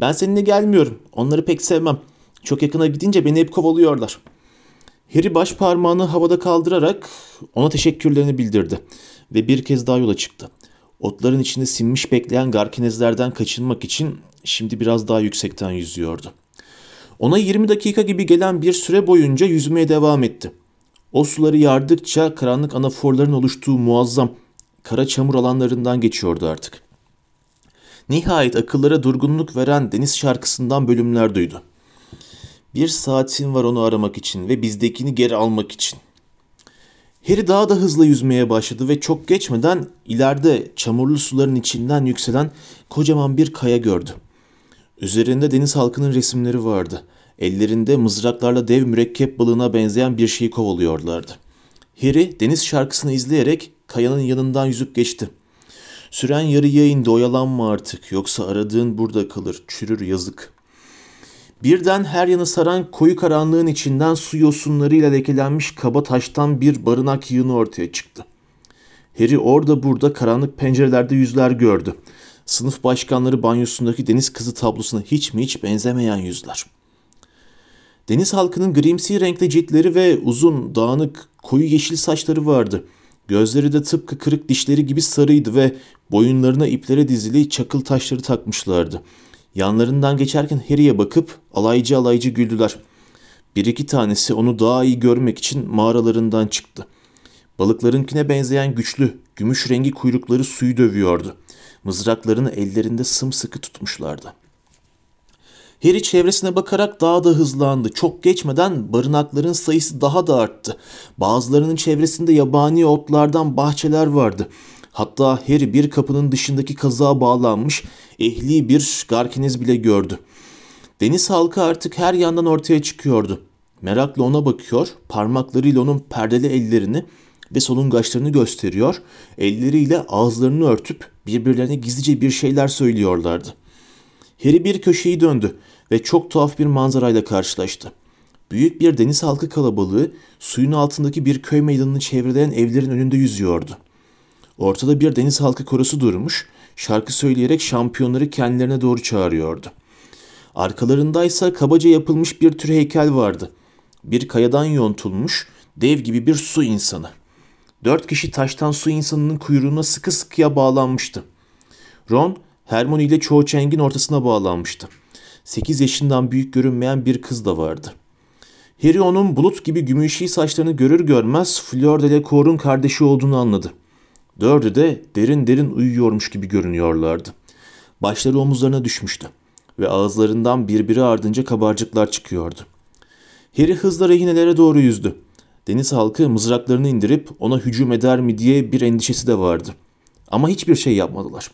Ben seninle gelmiyorum. Onları pek sevmem. Çok yakına gidince beni hep kovalıyorlar. Harry baş parmağını havada kaldırarak ona teşekkürlerini bildirdi ve bir kez daha yola çıktı. Otların içinde sinmiş bekleyen garkinezlerden kaçınmak için şimdi biraz daha yüksekten yüzüyordu. Ona 20 dakika gibi gelen bir süre boyunca yüzmeye devam etti. O suları yardıkça karanlık anaforların oluştuğu muazzam kara çamur alanlarından geçiyordu artık. Nihayet akıllara durgunluk veren deniz şarkısından bölümler duydu. Bir saatin var onu aramak için ve bizdekini geri almak için. Harry daha da hızlı yüzmeye başladı ve çok geçmeden ileride çamurlu suların içinden yükselen kocaman bir kaya gördü. Üzerinde deniz halkının resimleri vardı. Ellerinde mızraklarla dev mürekkep balığına benzeyen bir şeyi kovalıyorlardı. Harry deniz şarkısını izleyerek kayanın yanından yüzüp geçti. Süren yarıya indi oyalanma artık yoksa aradığın burada kalır çürür yazık. Birden her yanı saran koyu karanlığın içinden su yosunlarıyla lekelenmiş kaba taştan bir barınak yığını ortaya çıktı. Harry orada burada karanlık pencerelerde yüzler gördü. Sınıf başkanları banyosundaki deniz kızı tablosuna hiç mi hiç benzemeyen yüzler. Deniz halkının grimsi renkli ciltleri ve uzun, dağınık, koyu yeşil saçları vardı. Gözleri de tıpkı kırık dişleri gibi sarıydı ve boyunlarına iplere dizili çakıl taşları takmışlardı. Yanlarından geçerken Harry'e bakıp alaycı alaycı güldüler. Bir iki tanesi onu daha iyi görmek için mağaralarından çıktı. Balıklarınkine benzeyen güçlü, gümüş rengi kuyrukları suyu dövüyordu. Mızraklarını ellerinde sımsıkı tutmuşlardı. Harry çevresine bakarak daha da hızlandı. Çok geçmeden barınakların sayısı daha da arttı. Bazılarının çevresinde yabani otlardan bahçeler vardı. Hatta Harry bir kapının dışındaki kazığa bağlanmış ehli bir garkiniz bile gördü. Deniz halkı artık her yandan ortaya çıkıyordu. Merakla ona bakıyor, parmaklarıyla onun perdeli ellerini ve solungaçlarını gösteriyor, elleriyle ağızlarını örtüp birbirlerine gizlice bir şeyler söylüyorlardı. Harry bir köşeyi döndü ve çok tuhaf bir manzarayla karşılaştı. Büyük bir deniz halkı kalabalığı suyun altındaki bir köy meydanını çevreleyen evlerin önünde yüzüyordu. Ortada bir deniz halkı korosu durmuş, şarkı söyleyerek şampiyonları kendilerine doğru çağırıyordu. Arkalarındaysa kabaca yapılmış bir tür heykel vardı. Bir kayadan yontulmuş, dev gibi bir su insanı. Dört kişi taştan su insanının kuyruğuna sıkı sıkıya bağlanmıştı. Ron, Hermione ile Cho Chang'in ortasına bağlanmıştı. Sekiz yaşından büyük görünmeyen bir kız da vardı. Harry onun bulut gibi gümüşi saçlarını görür görmez Fleur de Delacour'un kardeşi olduğunu anladı. Dördü de derin derin uyuyormuş gibi görünüyorlardı. Başları omuzlarına düşmüştü ve ağızlarından birbiri ardınca kabarcıklar çıkıyordu. Harry hızla rehinelere doğru yüzdü. Deniz halkı mızraklarını indirip ona hücum eder mi diye bir endişesi de vardı. Ama hiçbir şey yapmadılar.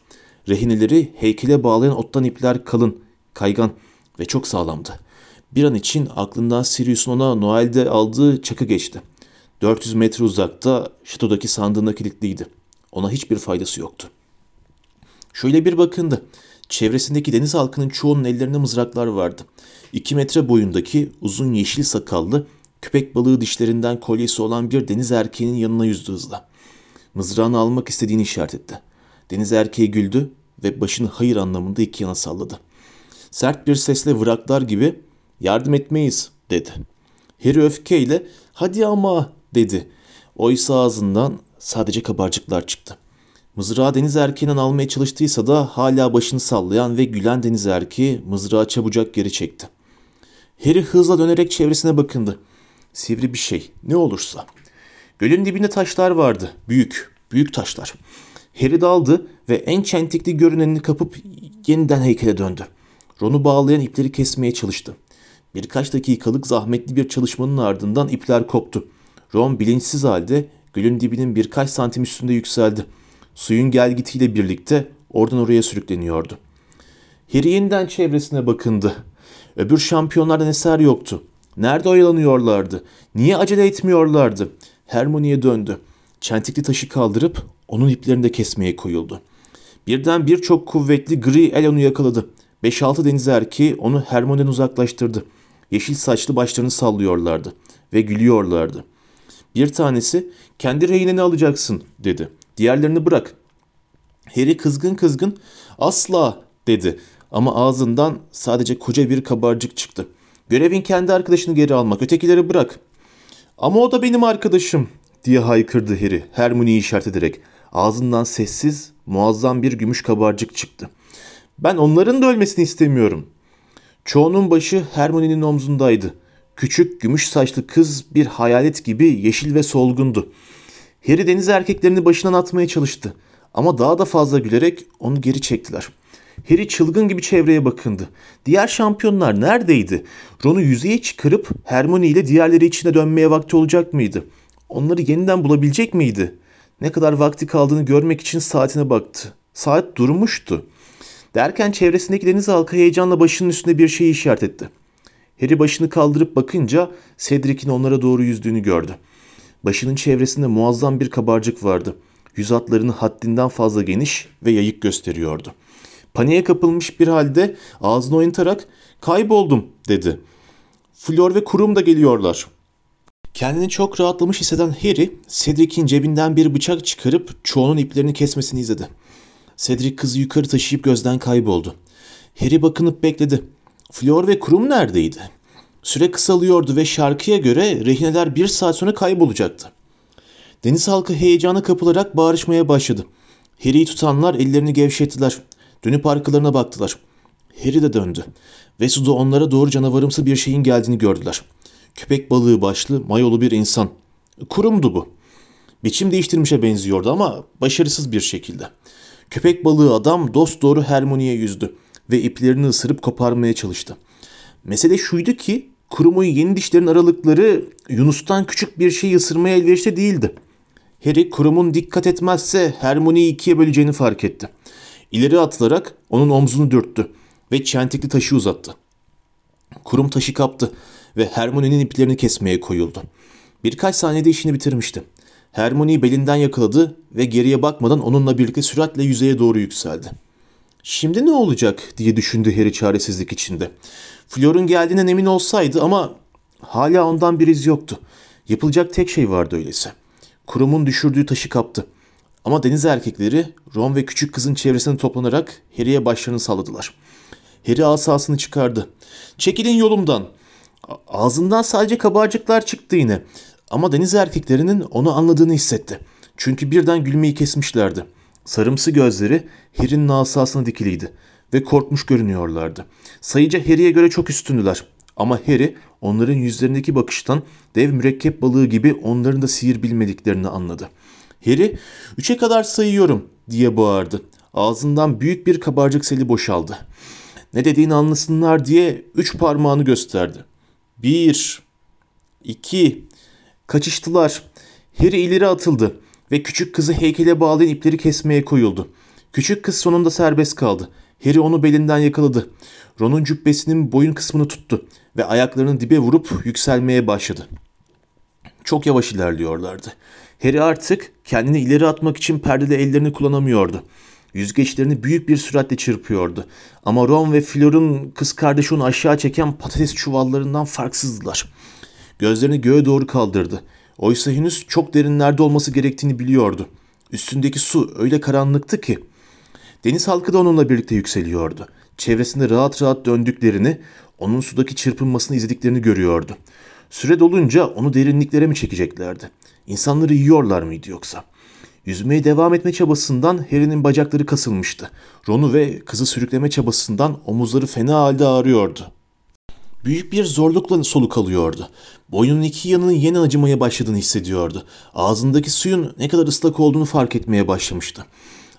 Rehineleri heykele bağlayan ottan ipler kalın, kaygan ve çok sağlamdı. Bir an için aklından Sirius'un ona Noel'de aldığı çakı geçti. 400 metre uzakta şatodaki sandığına kilitliydi. Ona hiçbir faydası yoktu. Şöyle bir bakındı. Çevresindeki deniz halkının çoğunun ellerinde mızraklar vardı. İki metre boyundaki uzun yeşil sakallı, köpek balığı dişlerinden kolyesi olan bir deniz erkeğinin yanına yüzdü hızla. Mızrağını almak istediğini işaret etti. Deniz erkeği güldü ve başını hayır anlamında iki yana salladı. Sert bir sesle vıraklar gibi yardım etmeyiz dedi. Harry öfkeyle hadi ama dedi. Oysa ağzından sadece kabarcıklar çıktı. Mızrağı deniz erkeğinden almaya çalıştıysa da hala başını sallayan ve gülen deniz erkeği mızrağı çabucak geri çekti. Harry hızla dönerek çevresine bakındı. Sivri bir şey, ne olursa. Gölün dibinde taşlar vardı, büyük, büyük taşlar. Harry daldı ve en çentikli görünenini kapıp yeniden heykele döndü. Ron'u bağlayan ipleri kesmeye çalıştı. Birkaç dakikalık zahmetli bir çalışmanın ardından ipler koptu. Ron bilinçsiz halde gölün dibinin birkaç santim üstünde yükseldi. Suyun gelgitiyle birlikte oradan oraya sürükleniyordu. Harry yeniden çevresine bakındı. Öbür şampiyonlardan eser yoktu. Nerede oyalanıyorlardı? Niye acele etmiyorlardı? Hermione'ye döndü. Çentikli taşı kaldırıp onun iplerini de kesmeye koyuldu. Birden birçok kuvvetli gri el onu yakaladı. 5-6 deniz erkeği onu Hermione'den uzaklaştırdı. Yeşil saçlı başlarını sallıyorlardı ve gülüyorlardı. Bir tanesi kendi rehineni alacaksın dedi. Diğerlerini bırak. Harry kızgın kızgın asla dedi ama ağzından sadece koca bir kabarcık çıktı. Görevin kendi arkadaşını geri almak, ötekileri bırak. Ama o da benim arkadaşım diye haykırdı Harry Hermione'yi işaret ederek. Ağzından sessiz, muazzam bir gümüş kabarcık çıktı. Ben onların da ölmesini istemiyorum. Çoğunun başı Hermione'nin omzundaydı. Küçük, gümüş saçlı kız bir hayalet gibi yeşil ve solgundu. Harry deniz erkeklerini başından atmaya çalıştı. Ama daha da fazla gülerek onu geri çektiler. Harry çılgın gibi çevreye bakındı. Diğer şampiyonlar neredeydi? Ron'u yüzeye çıkarıp Hermione ile diğerleri içine dönmeye vakti olacak mıydı? Onları yeniden bulabilecek miydi? Ne kadar vakti kaldığını görmek için saatine baktı. Saat durmuştu. Derken çevresindeki deniz halkı heyecanla başının üstünde bir şey işaret etti. Harry başını kaldırıp bakınca Cedric'in onlara doğru yüzdüğünü gördü. Başının çevresinde muazzam bir kabarcık vardı. Yüz hatlarını haddinden fazla geniş ve yayık gösteriyordu. Paniğe kapılmış bir halde ağzını oynatarak kayboldum dedi. Flor ve Kurum da geliyorlar. Kendini çok rahatlamış hisseden Harry, Cedric'in cebinden bir bıçak çıkarıp çoğunun iplerini kesmesini izledi. Cedric kızı yukarı taşıyıp gözden kayboldu. Harry bakınıp bekledi. Flor ve Kurum neredeydi? Süre kısalıyordu ve şarkıya göre rehineler bir saat sonra kaybolacaktı. Deniz halkı heyecana kapılarak bağırışmaya başladı. Harry'i tutanlar ellerini gevşettiler. Dönüp arkalarına baktılar. Harry de döndü. Ve suda onlara doğru canavarımsı bir şeyin geldiğini gördüler. Köpek balığı başlı, mayolu bir insan. Kurumdu bu. Biçim değiştirmişe benziyordu ama başarısız bir şekilde. Köpek balığı adam dost doğru Hermione'ye yüzdü ve iplerini ısırıp koparmaya çalıştı. Mesele şuydu ki kurumun yeni dişlerin aralıkları Yunus'tan küçük bir şey ısırmaya elverişli değildi. Harry kurumun dikkat etmezse Hermione'yi ikiye böleceğini fark etti. İleri atılarak onun omzunu dürttü ve çentikli taşı uzattı. Kurum taşı kaptı ve Hermione'nin iplerini kesmeye koyuldu. Birkaç saniyede işini bitirmişti. Hermione'yi belinden yakaladı ve geriye bakmadan onunla birlikte süratle yüzeye doğru yükseldi. Şimdi ne olacak diye düşündü Harry çaresizlik içinde. Flor'un geldiğinden emin olsaydı ama hala ondan bir iz yoktu. Yapılacak tek şey vardı öyleyse. Kurumun düşürdüğü taşı kaptı. Ama deniz erkekleri Ron ve küçük kızın çevresine toplanarak Harry'e başlarını salladılar. Harry asasını çıkardı. Çekilin yolumdan. Ağzından sadece kabarcıklar çıktı yine. Ama deniz erkeklerinin onu anladığını hissetti. Çünkü birden gülmeyi kesmişlerdi. Sarımsı gözleri Harry'nin asasına dikiliydi ve korkmuş görünüyorlardı. Sayıca Harry'e göre çok üstündüler. Ama Harry onların yüzlerindeki bakıştan dev mürekkep balığı gibi onların da sihir bilmediklerini anladı. Harry, üçe kadar sayıyorum diye bağırdı. Ağzından büyük bir kabarcık seli boşaldı. Ne dediğini anlasınlar diye üç parmağını gösterdi. Bir, iki, kaçıştılar. Harry ileri atıldı ve küçük kızı heykele bağlayan ipleri kesmeye koyuldu. Küçük kız sonunda serbest kaldı. Harry onu belinden yakaladı. Ron'un cübbesinin boyun kısmını tuttu ve ayaklarını dibe vurup yükselmeye başladı. Çok yavaş ilerliyorlardı. Harry artık kendini ileri atmak için perdeli ellerini kullanamıyordu. Yüzgeçlerini büyük bir süratle çırpıyordu. Ama Ron ve Fleur'un kız kardeşi onu aşağı çeken patates çuvallarından farksızdılar. Gözlerini göğe doğru kaldırdı. Oysa henüz çok derinlerde olması gerektiğini biliyordu. Üstündeki su öyle karanlıktı ki. Deniz halkı da onunla birlikte yükseliyordu. Çevresinde rahat rahat döndüklerini, onun sudaki çırpınmasını izlediklerini görüyordu. Süre dolunca onu derinliklere mi çekeceklerdi? İnsanları yiyorlar mıydı yoksa? Yüzmeye devam etme çabasından Harry'nin bacakları kasılmıştı. Ron'u ve kızı sürükleme çabasından omuzları fena halde ağrıyordu. Büyük bir zorlukla soluk alıyordu. Boynunun iki yanının yeni acımaya başladığını hissediyordu. Ağzındaki suyun ne kadar ıslak olduğunu fark etmeye başlamıştı.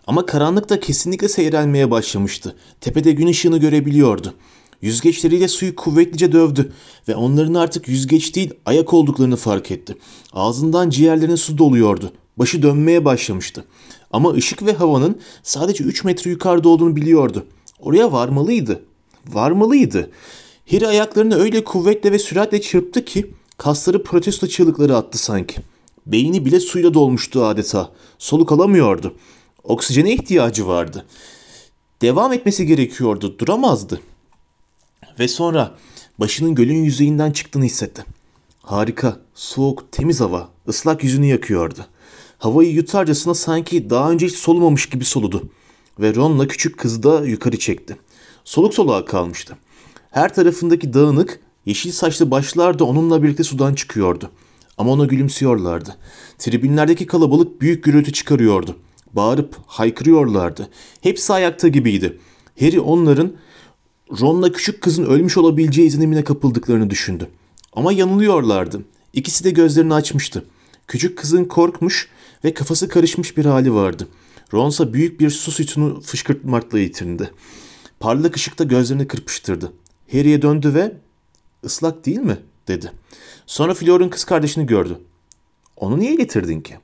Ama karanlık da kesinlikle seyrelmeye başlamıştı. Tepede gün ışığını görebiliyordu. Yüzgeçleriyle suyu kuvvetlice dövdü ve onların artık yüzgeç değil ayak olduklarını fark etti. Ağzından ciğerlerine su doluyordu. Başı dönmeye başlamıştı. Ama ışık ve havanın sadece 3 metre yukarıda olduğunu biliyordu. Oraya varmalıydı. Varmalıydı. Harry ayaklarını öyle kuvvetle ve süratle çırptı ki kasları protesto çığlıkları attı sanki. Beyni bile suyla dolmuştu adeta. Soluk alamıyordu. Oksijene ihtiyacı vardı. Devam etmesi gerekiyordu. Duramazdı. Ve sonra başının gölün yüzeyinden çıktığını hissetti. Harika, soğuk, temiz hava ıslak yüzünü yakıyordu. Havayı yutarcasına sanki daha önce hiç solumamış gibi soludu. Ve Ron'la küçük kızı da yukarı çekti. Soluk soluğa kalmıştı. Her tarafındaki dağınık, yeşil saçlı başlar da onunla birlikte sudan çıkıyordu. Ama ona gülümsüyorlardı. Tribünlerdeki kalabalık büyük gürültü çıkarıyordu. Bağırıp haykırıyorlardı. Hepsi ayakta gibiydi. Harry onların Ron'la küçük kızın ölmüş olabileceği izlenimine kapıldıklarını düşündü. Ama yanılıyorlardı. İkisi de gözlerini açmıştı. Küçük kızın korkmuş ve kafası karışmış bir hali vardı. Ronsa büyük bir su sütunu fışkırtmakla yitirindi. Parlak ışıkta gözlerini kırpıştırdı. Harry'e döndü ve ıslak değil mi dedi. Sonra Flor'un kız kardeşini gördü. Onu niye getirdin ki?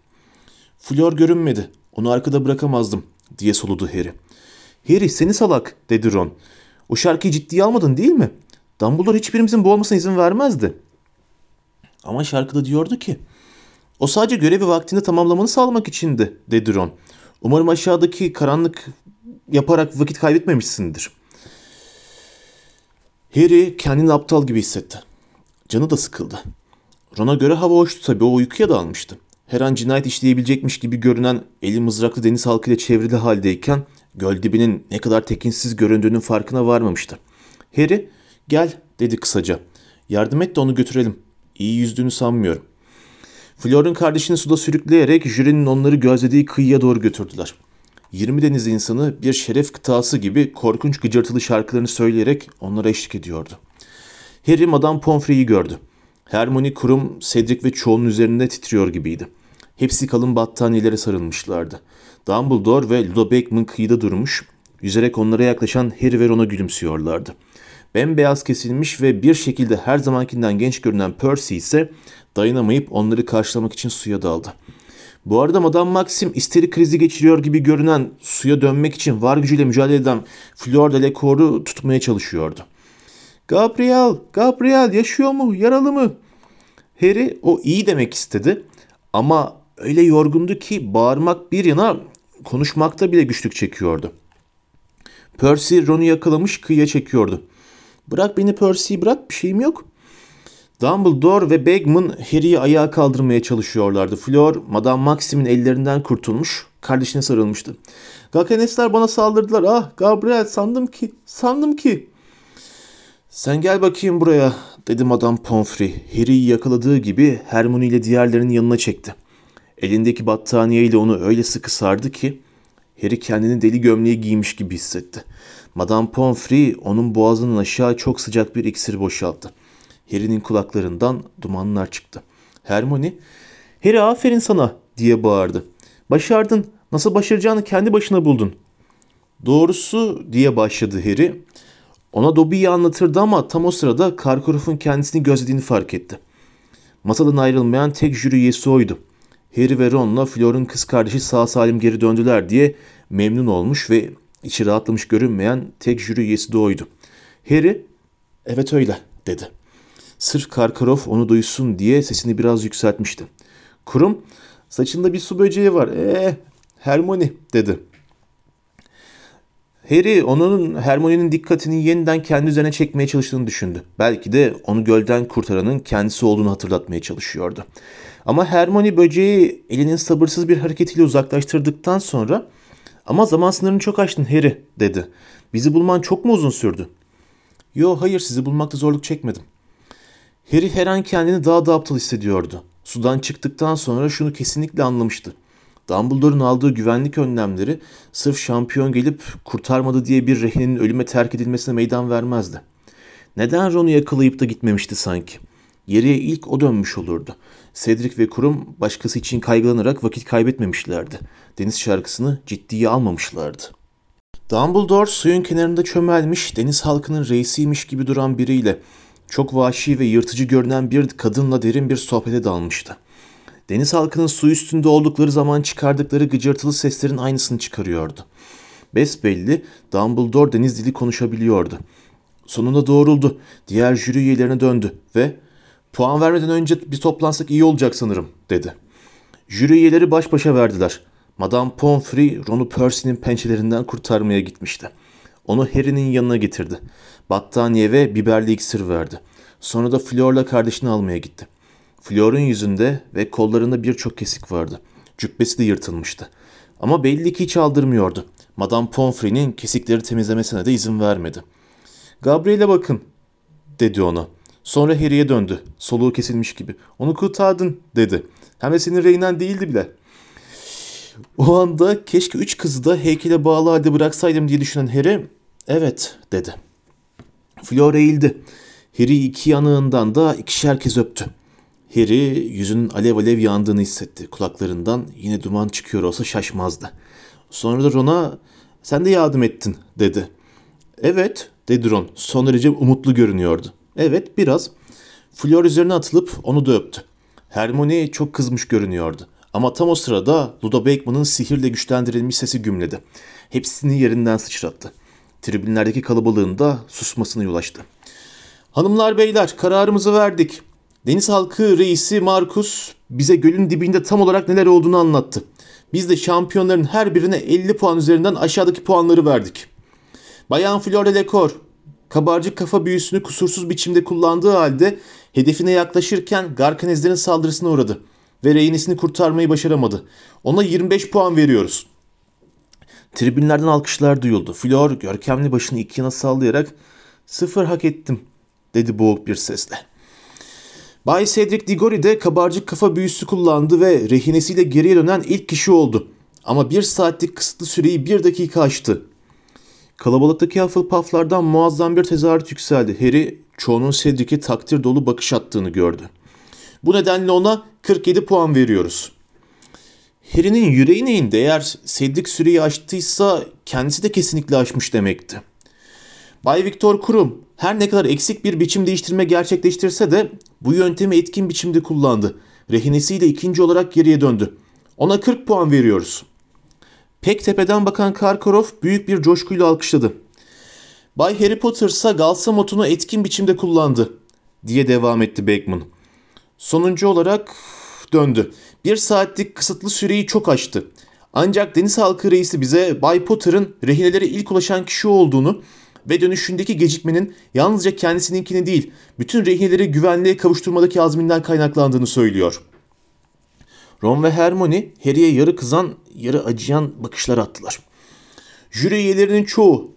Flor görünmedi. Onu arkada bırakamazdım diye soludu Harry. Harry seni salak dedi Ron. O şarkıyı ciddiye almadın değil mi? Dumbledore hiçbirimizin boğulmasına izin vermezdi. Ama şarkıda diyordu ki o sadece görevi vaktinde tamamlamanı sağlamak içindi dedi Ron. Umarım aşağıdaki karanlık yaparak vakit kaybetmemişsindir. Harry kendini aptal gibi hissetti. Canı da sıkıldı. Ron'a göre hava hoştu tabii o uykuya dalmıştı. Her an cinayet işleyebilecekmiş gibi görünen eli mızraklı deniz halkıyla çevrili haldeyken göl dibinin ne kadar tekinsiz göründüğünün farkına varmamıştı. Harry gel dedi kısaca. Yardım et de onu götürelim. İyi yüzdüğünü sanmıyorum. Flor'un kardeşini suda sürükleyerek jürinin onları gözlediği kıyıya doğru götürdüler. 20 deniz insanı bir şeref kıtası gibi korkunç gıcırtılı şarkılarını söyleyerek onlara eşlik ediyordu. Harry Madame Pomfrey'i gördü. Hermione kurum, Cedric ve çoğunun üzerinde titriyor gibiydi. Hepsi kalın battaniyelere sarılmışlardı. Dumbledore ve Ludo Beckman kıyıda durmuş, yüzerek onlara yaklaşan Harry ve Ron'a gülümsüyorlardı. Bembeyaz kesilmiş ve bir şekilde her zamankinden genç görünen Percy ise dayanamayıp onları karşılamak için suya daldı. Bu arada Madame Maxim isteri krizi geçiriyor gibi görünen suya dönmek için var gücüyle mücadele eden Fleur de Lecour'u tutmaya çalışıyordu. Gabriel, Gabriel yaşıyor mu, yaralı mı? Harry o iyi demek istedi ama öyle yorgundu ki bağırmak bir yana konuşmakta bile güçlük çekiyordu. Percy Ron'u yakalamış kıyıya çekiyordu. Bırak beni Percy bırak bir şeyim yok. Dumbledore ve Bagman Harry'i ayağa kaldırmaya çalışıyorlardı. Fleur, Madame Maxim'in ellerinden kurtulmuş, kardeşine sarılmıştı. Gakanesler bana saldırdılar. Ah Gabriel sandım ki, sandım ki. Sen gel bakayım buraya dedi Madame Pomfrey. Harry'i yakaladığı gibi Hermione ile diğerlerinin yanına çekti. Elindeki battaniye ile onu öyle sıkı sardı ki Harry kendini deli gömleği giymiş gibi hissetti. Madame Pomfrey onun boğazının aşağı çok sıcak bir iksir boşalttı. Harry'nin kulaklarından dumanlar çıktı. Hermione, Harry aferin sana diye bağırdı. Başardın. Nasıl başaracağını kendi başına buldun. Doğrusu diye başladı Harry. Ona Dobby'yi anlatırdı ama tam o sırada Karkaroff'un kendisini gözlediğini fark etti. Masadan ayrılmayan tek jüri üyesi oydu. Harry ve Ron'la Fleur'un kız kardeşi sağ salim geri döndüler diye memnun olmuş ve içi rahatlamış görünmeyen tek jüri üyesi de oydu. Harry, evet öyle dedi. Sırf Karkaroff onu duysun diye sesini biraz yükseltmişti. Kurum, saçında bir su böceği var. Eee, Hermione dedi. Harry onun Hermione'nin dikkatini yeniden kendi üzerine çekmeye çalıştığını düşündü. Belki de onu gölden kurtaranın kendisi olduğunu hatırlatmaya çalışıyordu. Ama Hermione böceği elinin sabırsız bir hareketiyle uzaklaştırdıktan sonra ama zaman sınırını çok aştın Harry dedi. Bizi bulman çok mu uzun sürdü? Yo hayır sizi bulmakta zorluk çekmedim. Harry her an kendini daha da aptal hissediyordu. Sudan çıktıktan sonra şunu kesinlikle anlamıştı. Dumbledore'un aldığı güvenlik önlemleri sırf şampiyon gelip kurtarmadı diye bir rehinenin ölüme terk edilmesine meydan vermezdi. Neden Ron'u yakalayıp da gitmemişti sanki? Geriye ilk o dönmüş olurdu. Cedric ve kurum başkası için kaygılanarak vakit kaybetmemişlerdi. Deniz şarkısını ciddiye almamışlardı. Dumbledore suyun kenarında çömelmiş, deniz halkının reisiymiş gibi duran biriyle, çok vahşi ve yırtıcı görünen bir kadınla derin bir sohbete dalmıştı. Deniz halkının su üstünde oldukları zaman çıkardıkları gıcırtılı seslerin aynısını çıkarıyordu. Besbelli Dumbledore deniz dili konuşabiliyordu. Sonunda doğruldu. Diğer jüri üyelerine döndü ve puan vermeden önce bir toplansak iyi olacak sanırım dedi. Jüri üyeleri baş başa verdiler. Madame Pomfrey Ron'u Percy'nin pençelerinden kurtarmaya gitmişti. Onu Harry'nin yanına getirdi. Battaniye ve biberli iksir verdi. Sonra da Fleur'la kardeşini almaya gitti. Fleur'un yüzünde ve kollarında birçok kesik vardı. Cübbesi de yırtılmıştı. Ama belli ki hiç aldırmıyordu. Madame Pomfrey'nin kesikleri temizlemesine de izin vermedi. Gabriel'e bakın, dedi ona. Sonra Harry'e döndü, soluğu kesilmiş gibi. Onu kurtardın, dedi. Hem de senin reynen değildi bile. O anda keşke üç kızı da heykele bağlı halde bıraksaydım diye düşünen Harry, evet, dedi. Fleur eğildi. Harry iki yanığından da ikişer kez öptü. Harry yüzünün alev alev yandığını hissetti. Kulaklarından yine duman çıkıyor olsa şaşmazdı. Sonra da Ron'a sen de yardım ettin dedi. Evet dedi Ron son derece umutlu görünüyordu. Evet biraz. Fleur üzerine atılıp onu da öptü. Hermione çok kızmış görünüyordu. Ama tam o sırada Ludo Bakeman'ın sihirle güçlendirilmiş sesi gümledi. Hepsini yerinden sıçrattı. Tribünlerdeki kalabalığın da susmasına yol açtı. Hanımlar beyler kararımızı verdik. Deniz halkı reisi Markus bize gölün dibinde tam olarak neler olduğunu anlattı. Biz de şampiyonların her birine 50 puan üzerinden aşağıdaki puanları verdik. Bayan Flore Lecor, kabarcık kafa büyüsünü kusursuz biçimde kullandığı halde hedefine yaklaşırken Garkanezlerin saldırısına uğradı ve reyinesini kurtarmayı başaramadı. Ona 25 puan veriyoruz. Tribünlerden alkışlar duyuldu. Flor görkemli başını iki yana sallayarak sıfır hak ettim dedi boğuk bir sesle. Bay Cedric Diggory de kabarcık kafa büyüsü kullandı ve rehinesiyle geriye dönen ilk kişi oldu. Ama bir saatlik kısıtlı süreyi bir dakika aştı. Kalabalıktaki Hufflepuff'lardan muazzam bir tezahürat yükseldi. Harry çoğunun Cedric'e takdir dolu bakış attığını gördü. Bu nedenle ona 47 puan veriyoruz. Harry'nin yüreği neyinde eğer Cedric süreyi aştıysa kendisi de kesinlikle aşmış demekti. Bay Viktor Kurum her ne kadar eksik bir biçim değiştirme gerçekleştirse de bu yöntemi etkin biçimde kullandı. Rehinesiyle ikinci olarak geriye döndü. Ona 40 puan veriyoruz. Pek tepeden bakan Karkarov büyük bir coşkuyla alkışladı. Bay Harry Potter ise Galsamot'unu etkin biçimde kullandı diye devam etti Bagman. Sonuncu olarak döndü. Bir saatlik kısıtlı süreyi çok aştı. Ancak deniz halkı reisi bize Bay Potter'ın rehinelere ilk ulaşan kişi olduğunu ve dönüşündeki gecikmenin yalnızca kendisininkini değil, bütün rehineleri güvenliğe kavuşturmadaki azminden kaynaklandığını söylüyor. Ron ve Hermione Harry'e yarı kızan, yarı acıyan bakışlar attılar. Jüri üyelerinin çoğu,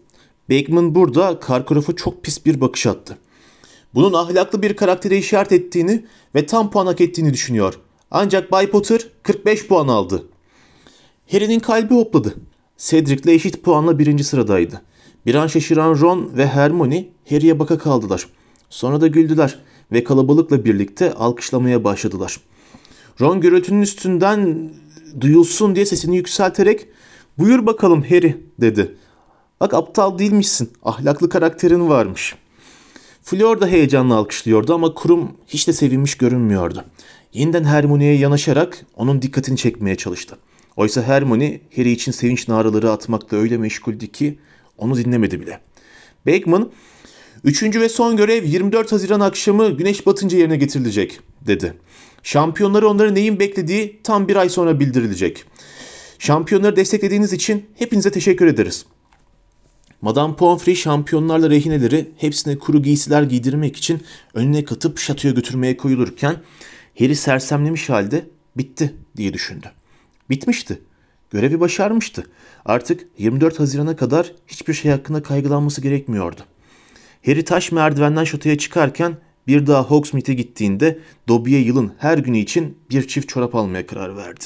Bagman burada Karkaroff'a çok pis bir bakış attı. Bunun ahlaklı bir karaktere işaret ettiğini ve tam puan hak ettiğini düşünüyor. Ancak Bay Potter 45 puan aldı. Harry'nin kalbi hopladı. Cedric'le eşit puanla birinci sıradaydı. Bir an şaşıran Ron ve Hermione Harry'e baka kaldılar. Sonra da güldüler ve kalabalıkla birlikte alkışlamaya başladılar. Ron gürültünün üstünden duyulsun diye sesini yükselterek ''Buyur bakalım Harry'' dedi. ''Bak aptal değilmişsin, ahlaklı karakterin varmış.'' Fleur da heyecanla alkışlıyordu ama kurum hiç de sevinmiş görünmüyordu. Yeniden Hermione'ye yanaşarak onun dikkatini çekmeye çalıştı. Oysa Hermione Harry için sevinç naraları atmakla öyle meşguldü ki onu dinlemedi bile. Bagman, üçüncü ve son görev 24 Haziran akşamı güneş batınca yerine getirilecek, dedi. Şampiyonları onların neyin beklediği tam bir ay sonra bildirilecek. Şampiyonları desteklediğiniz için hepinize teşekkür ederiz. Madame Pomfrey şampiyonlarla rehineleri hepsine kuru giysiler giydirmek için önüne katıp şatoya götürmeye koyulurken Harry sersemlemiş halde bitti diye düşündü. Bitmişti. Görevi başarmıştı. Artık 24 Haziran'a kadar hiçbir şey hakkında kaygılanması gerekmiyordu. Harry taş merdivenden şatoya çıkarken bir daha Hogsmeade'e gittiğinde Dobby'ye yılın her günü için bir çift çorap almaya karar verdi.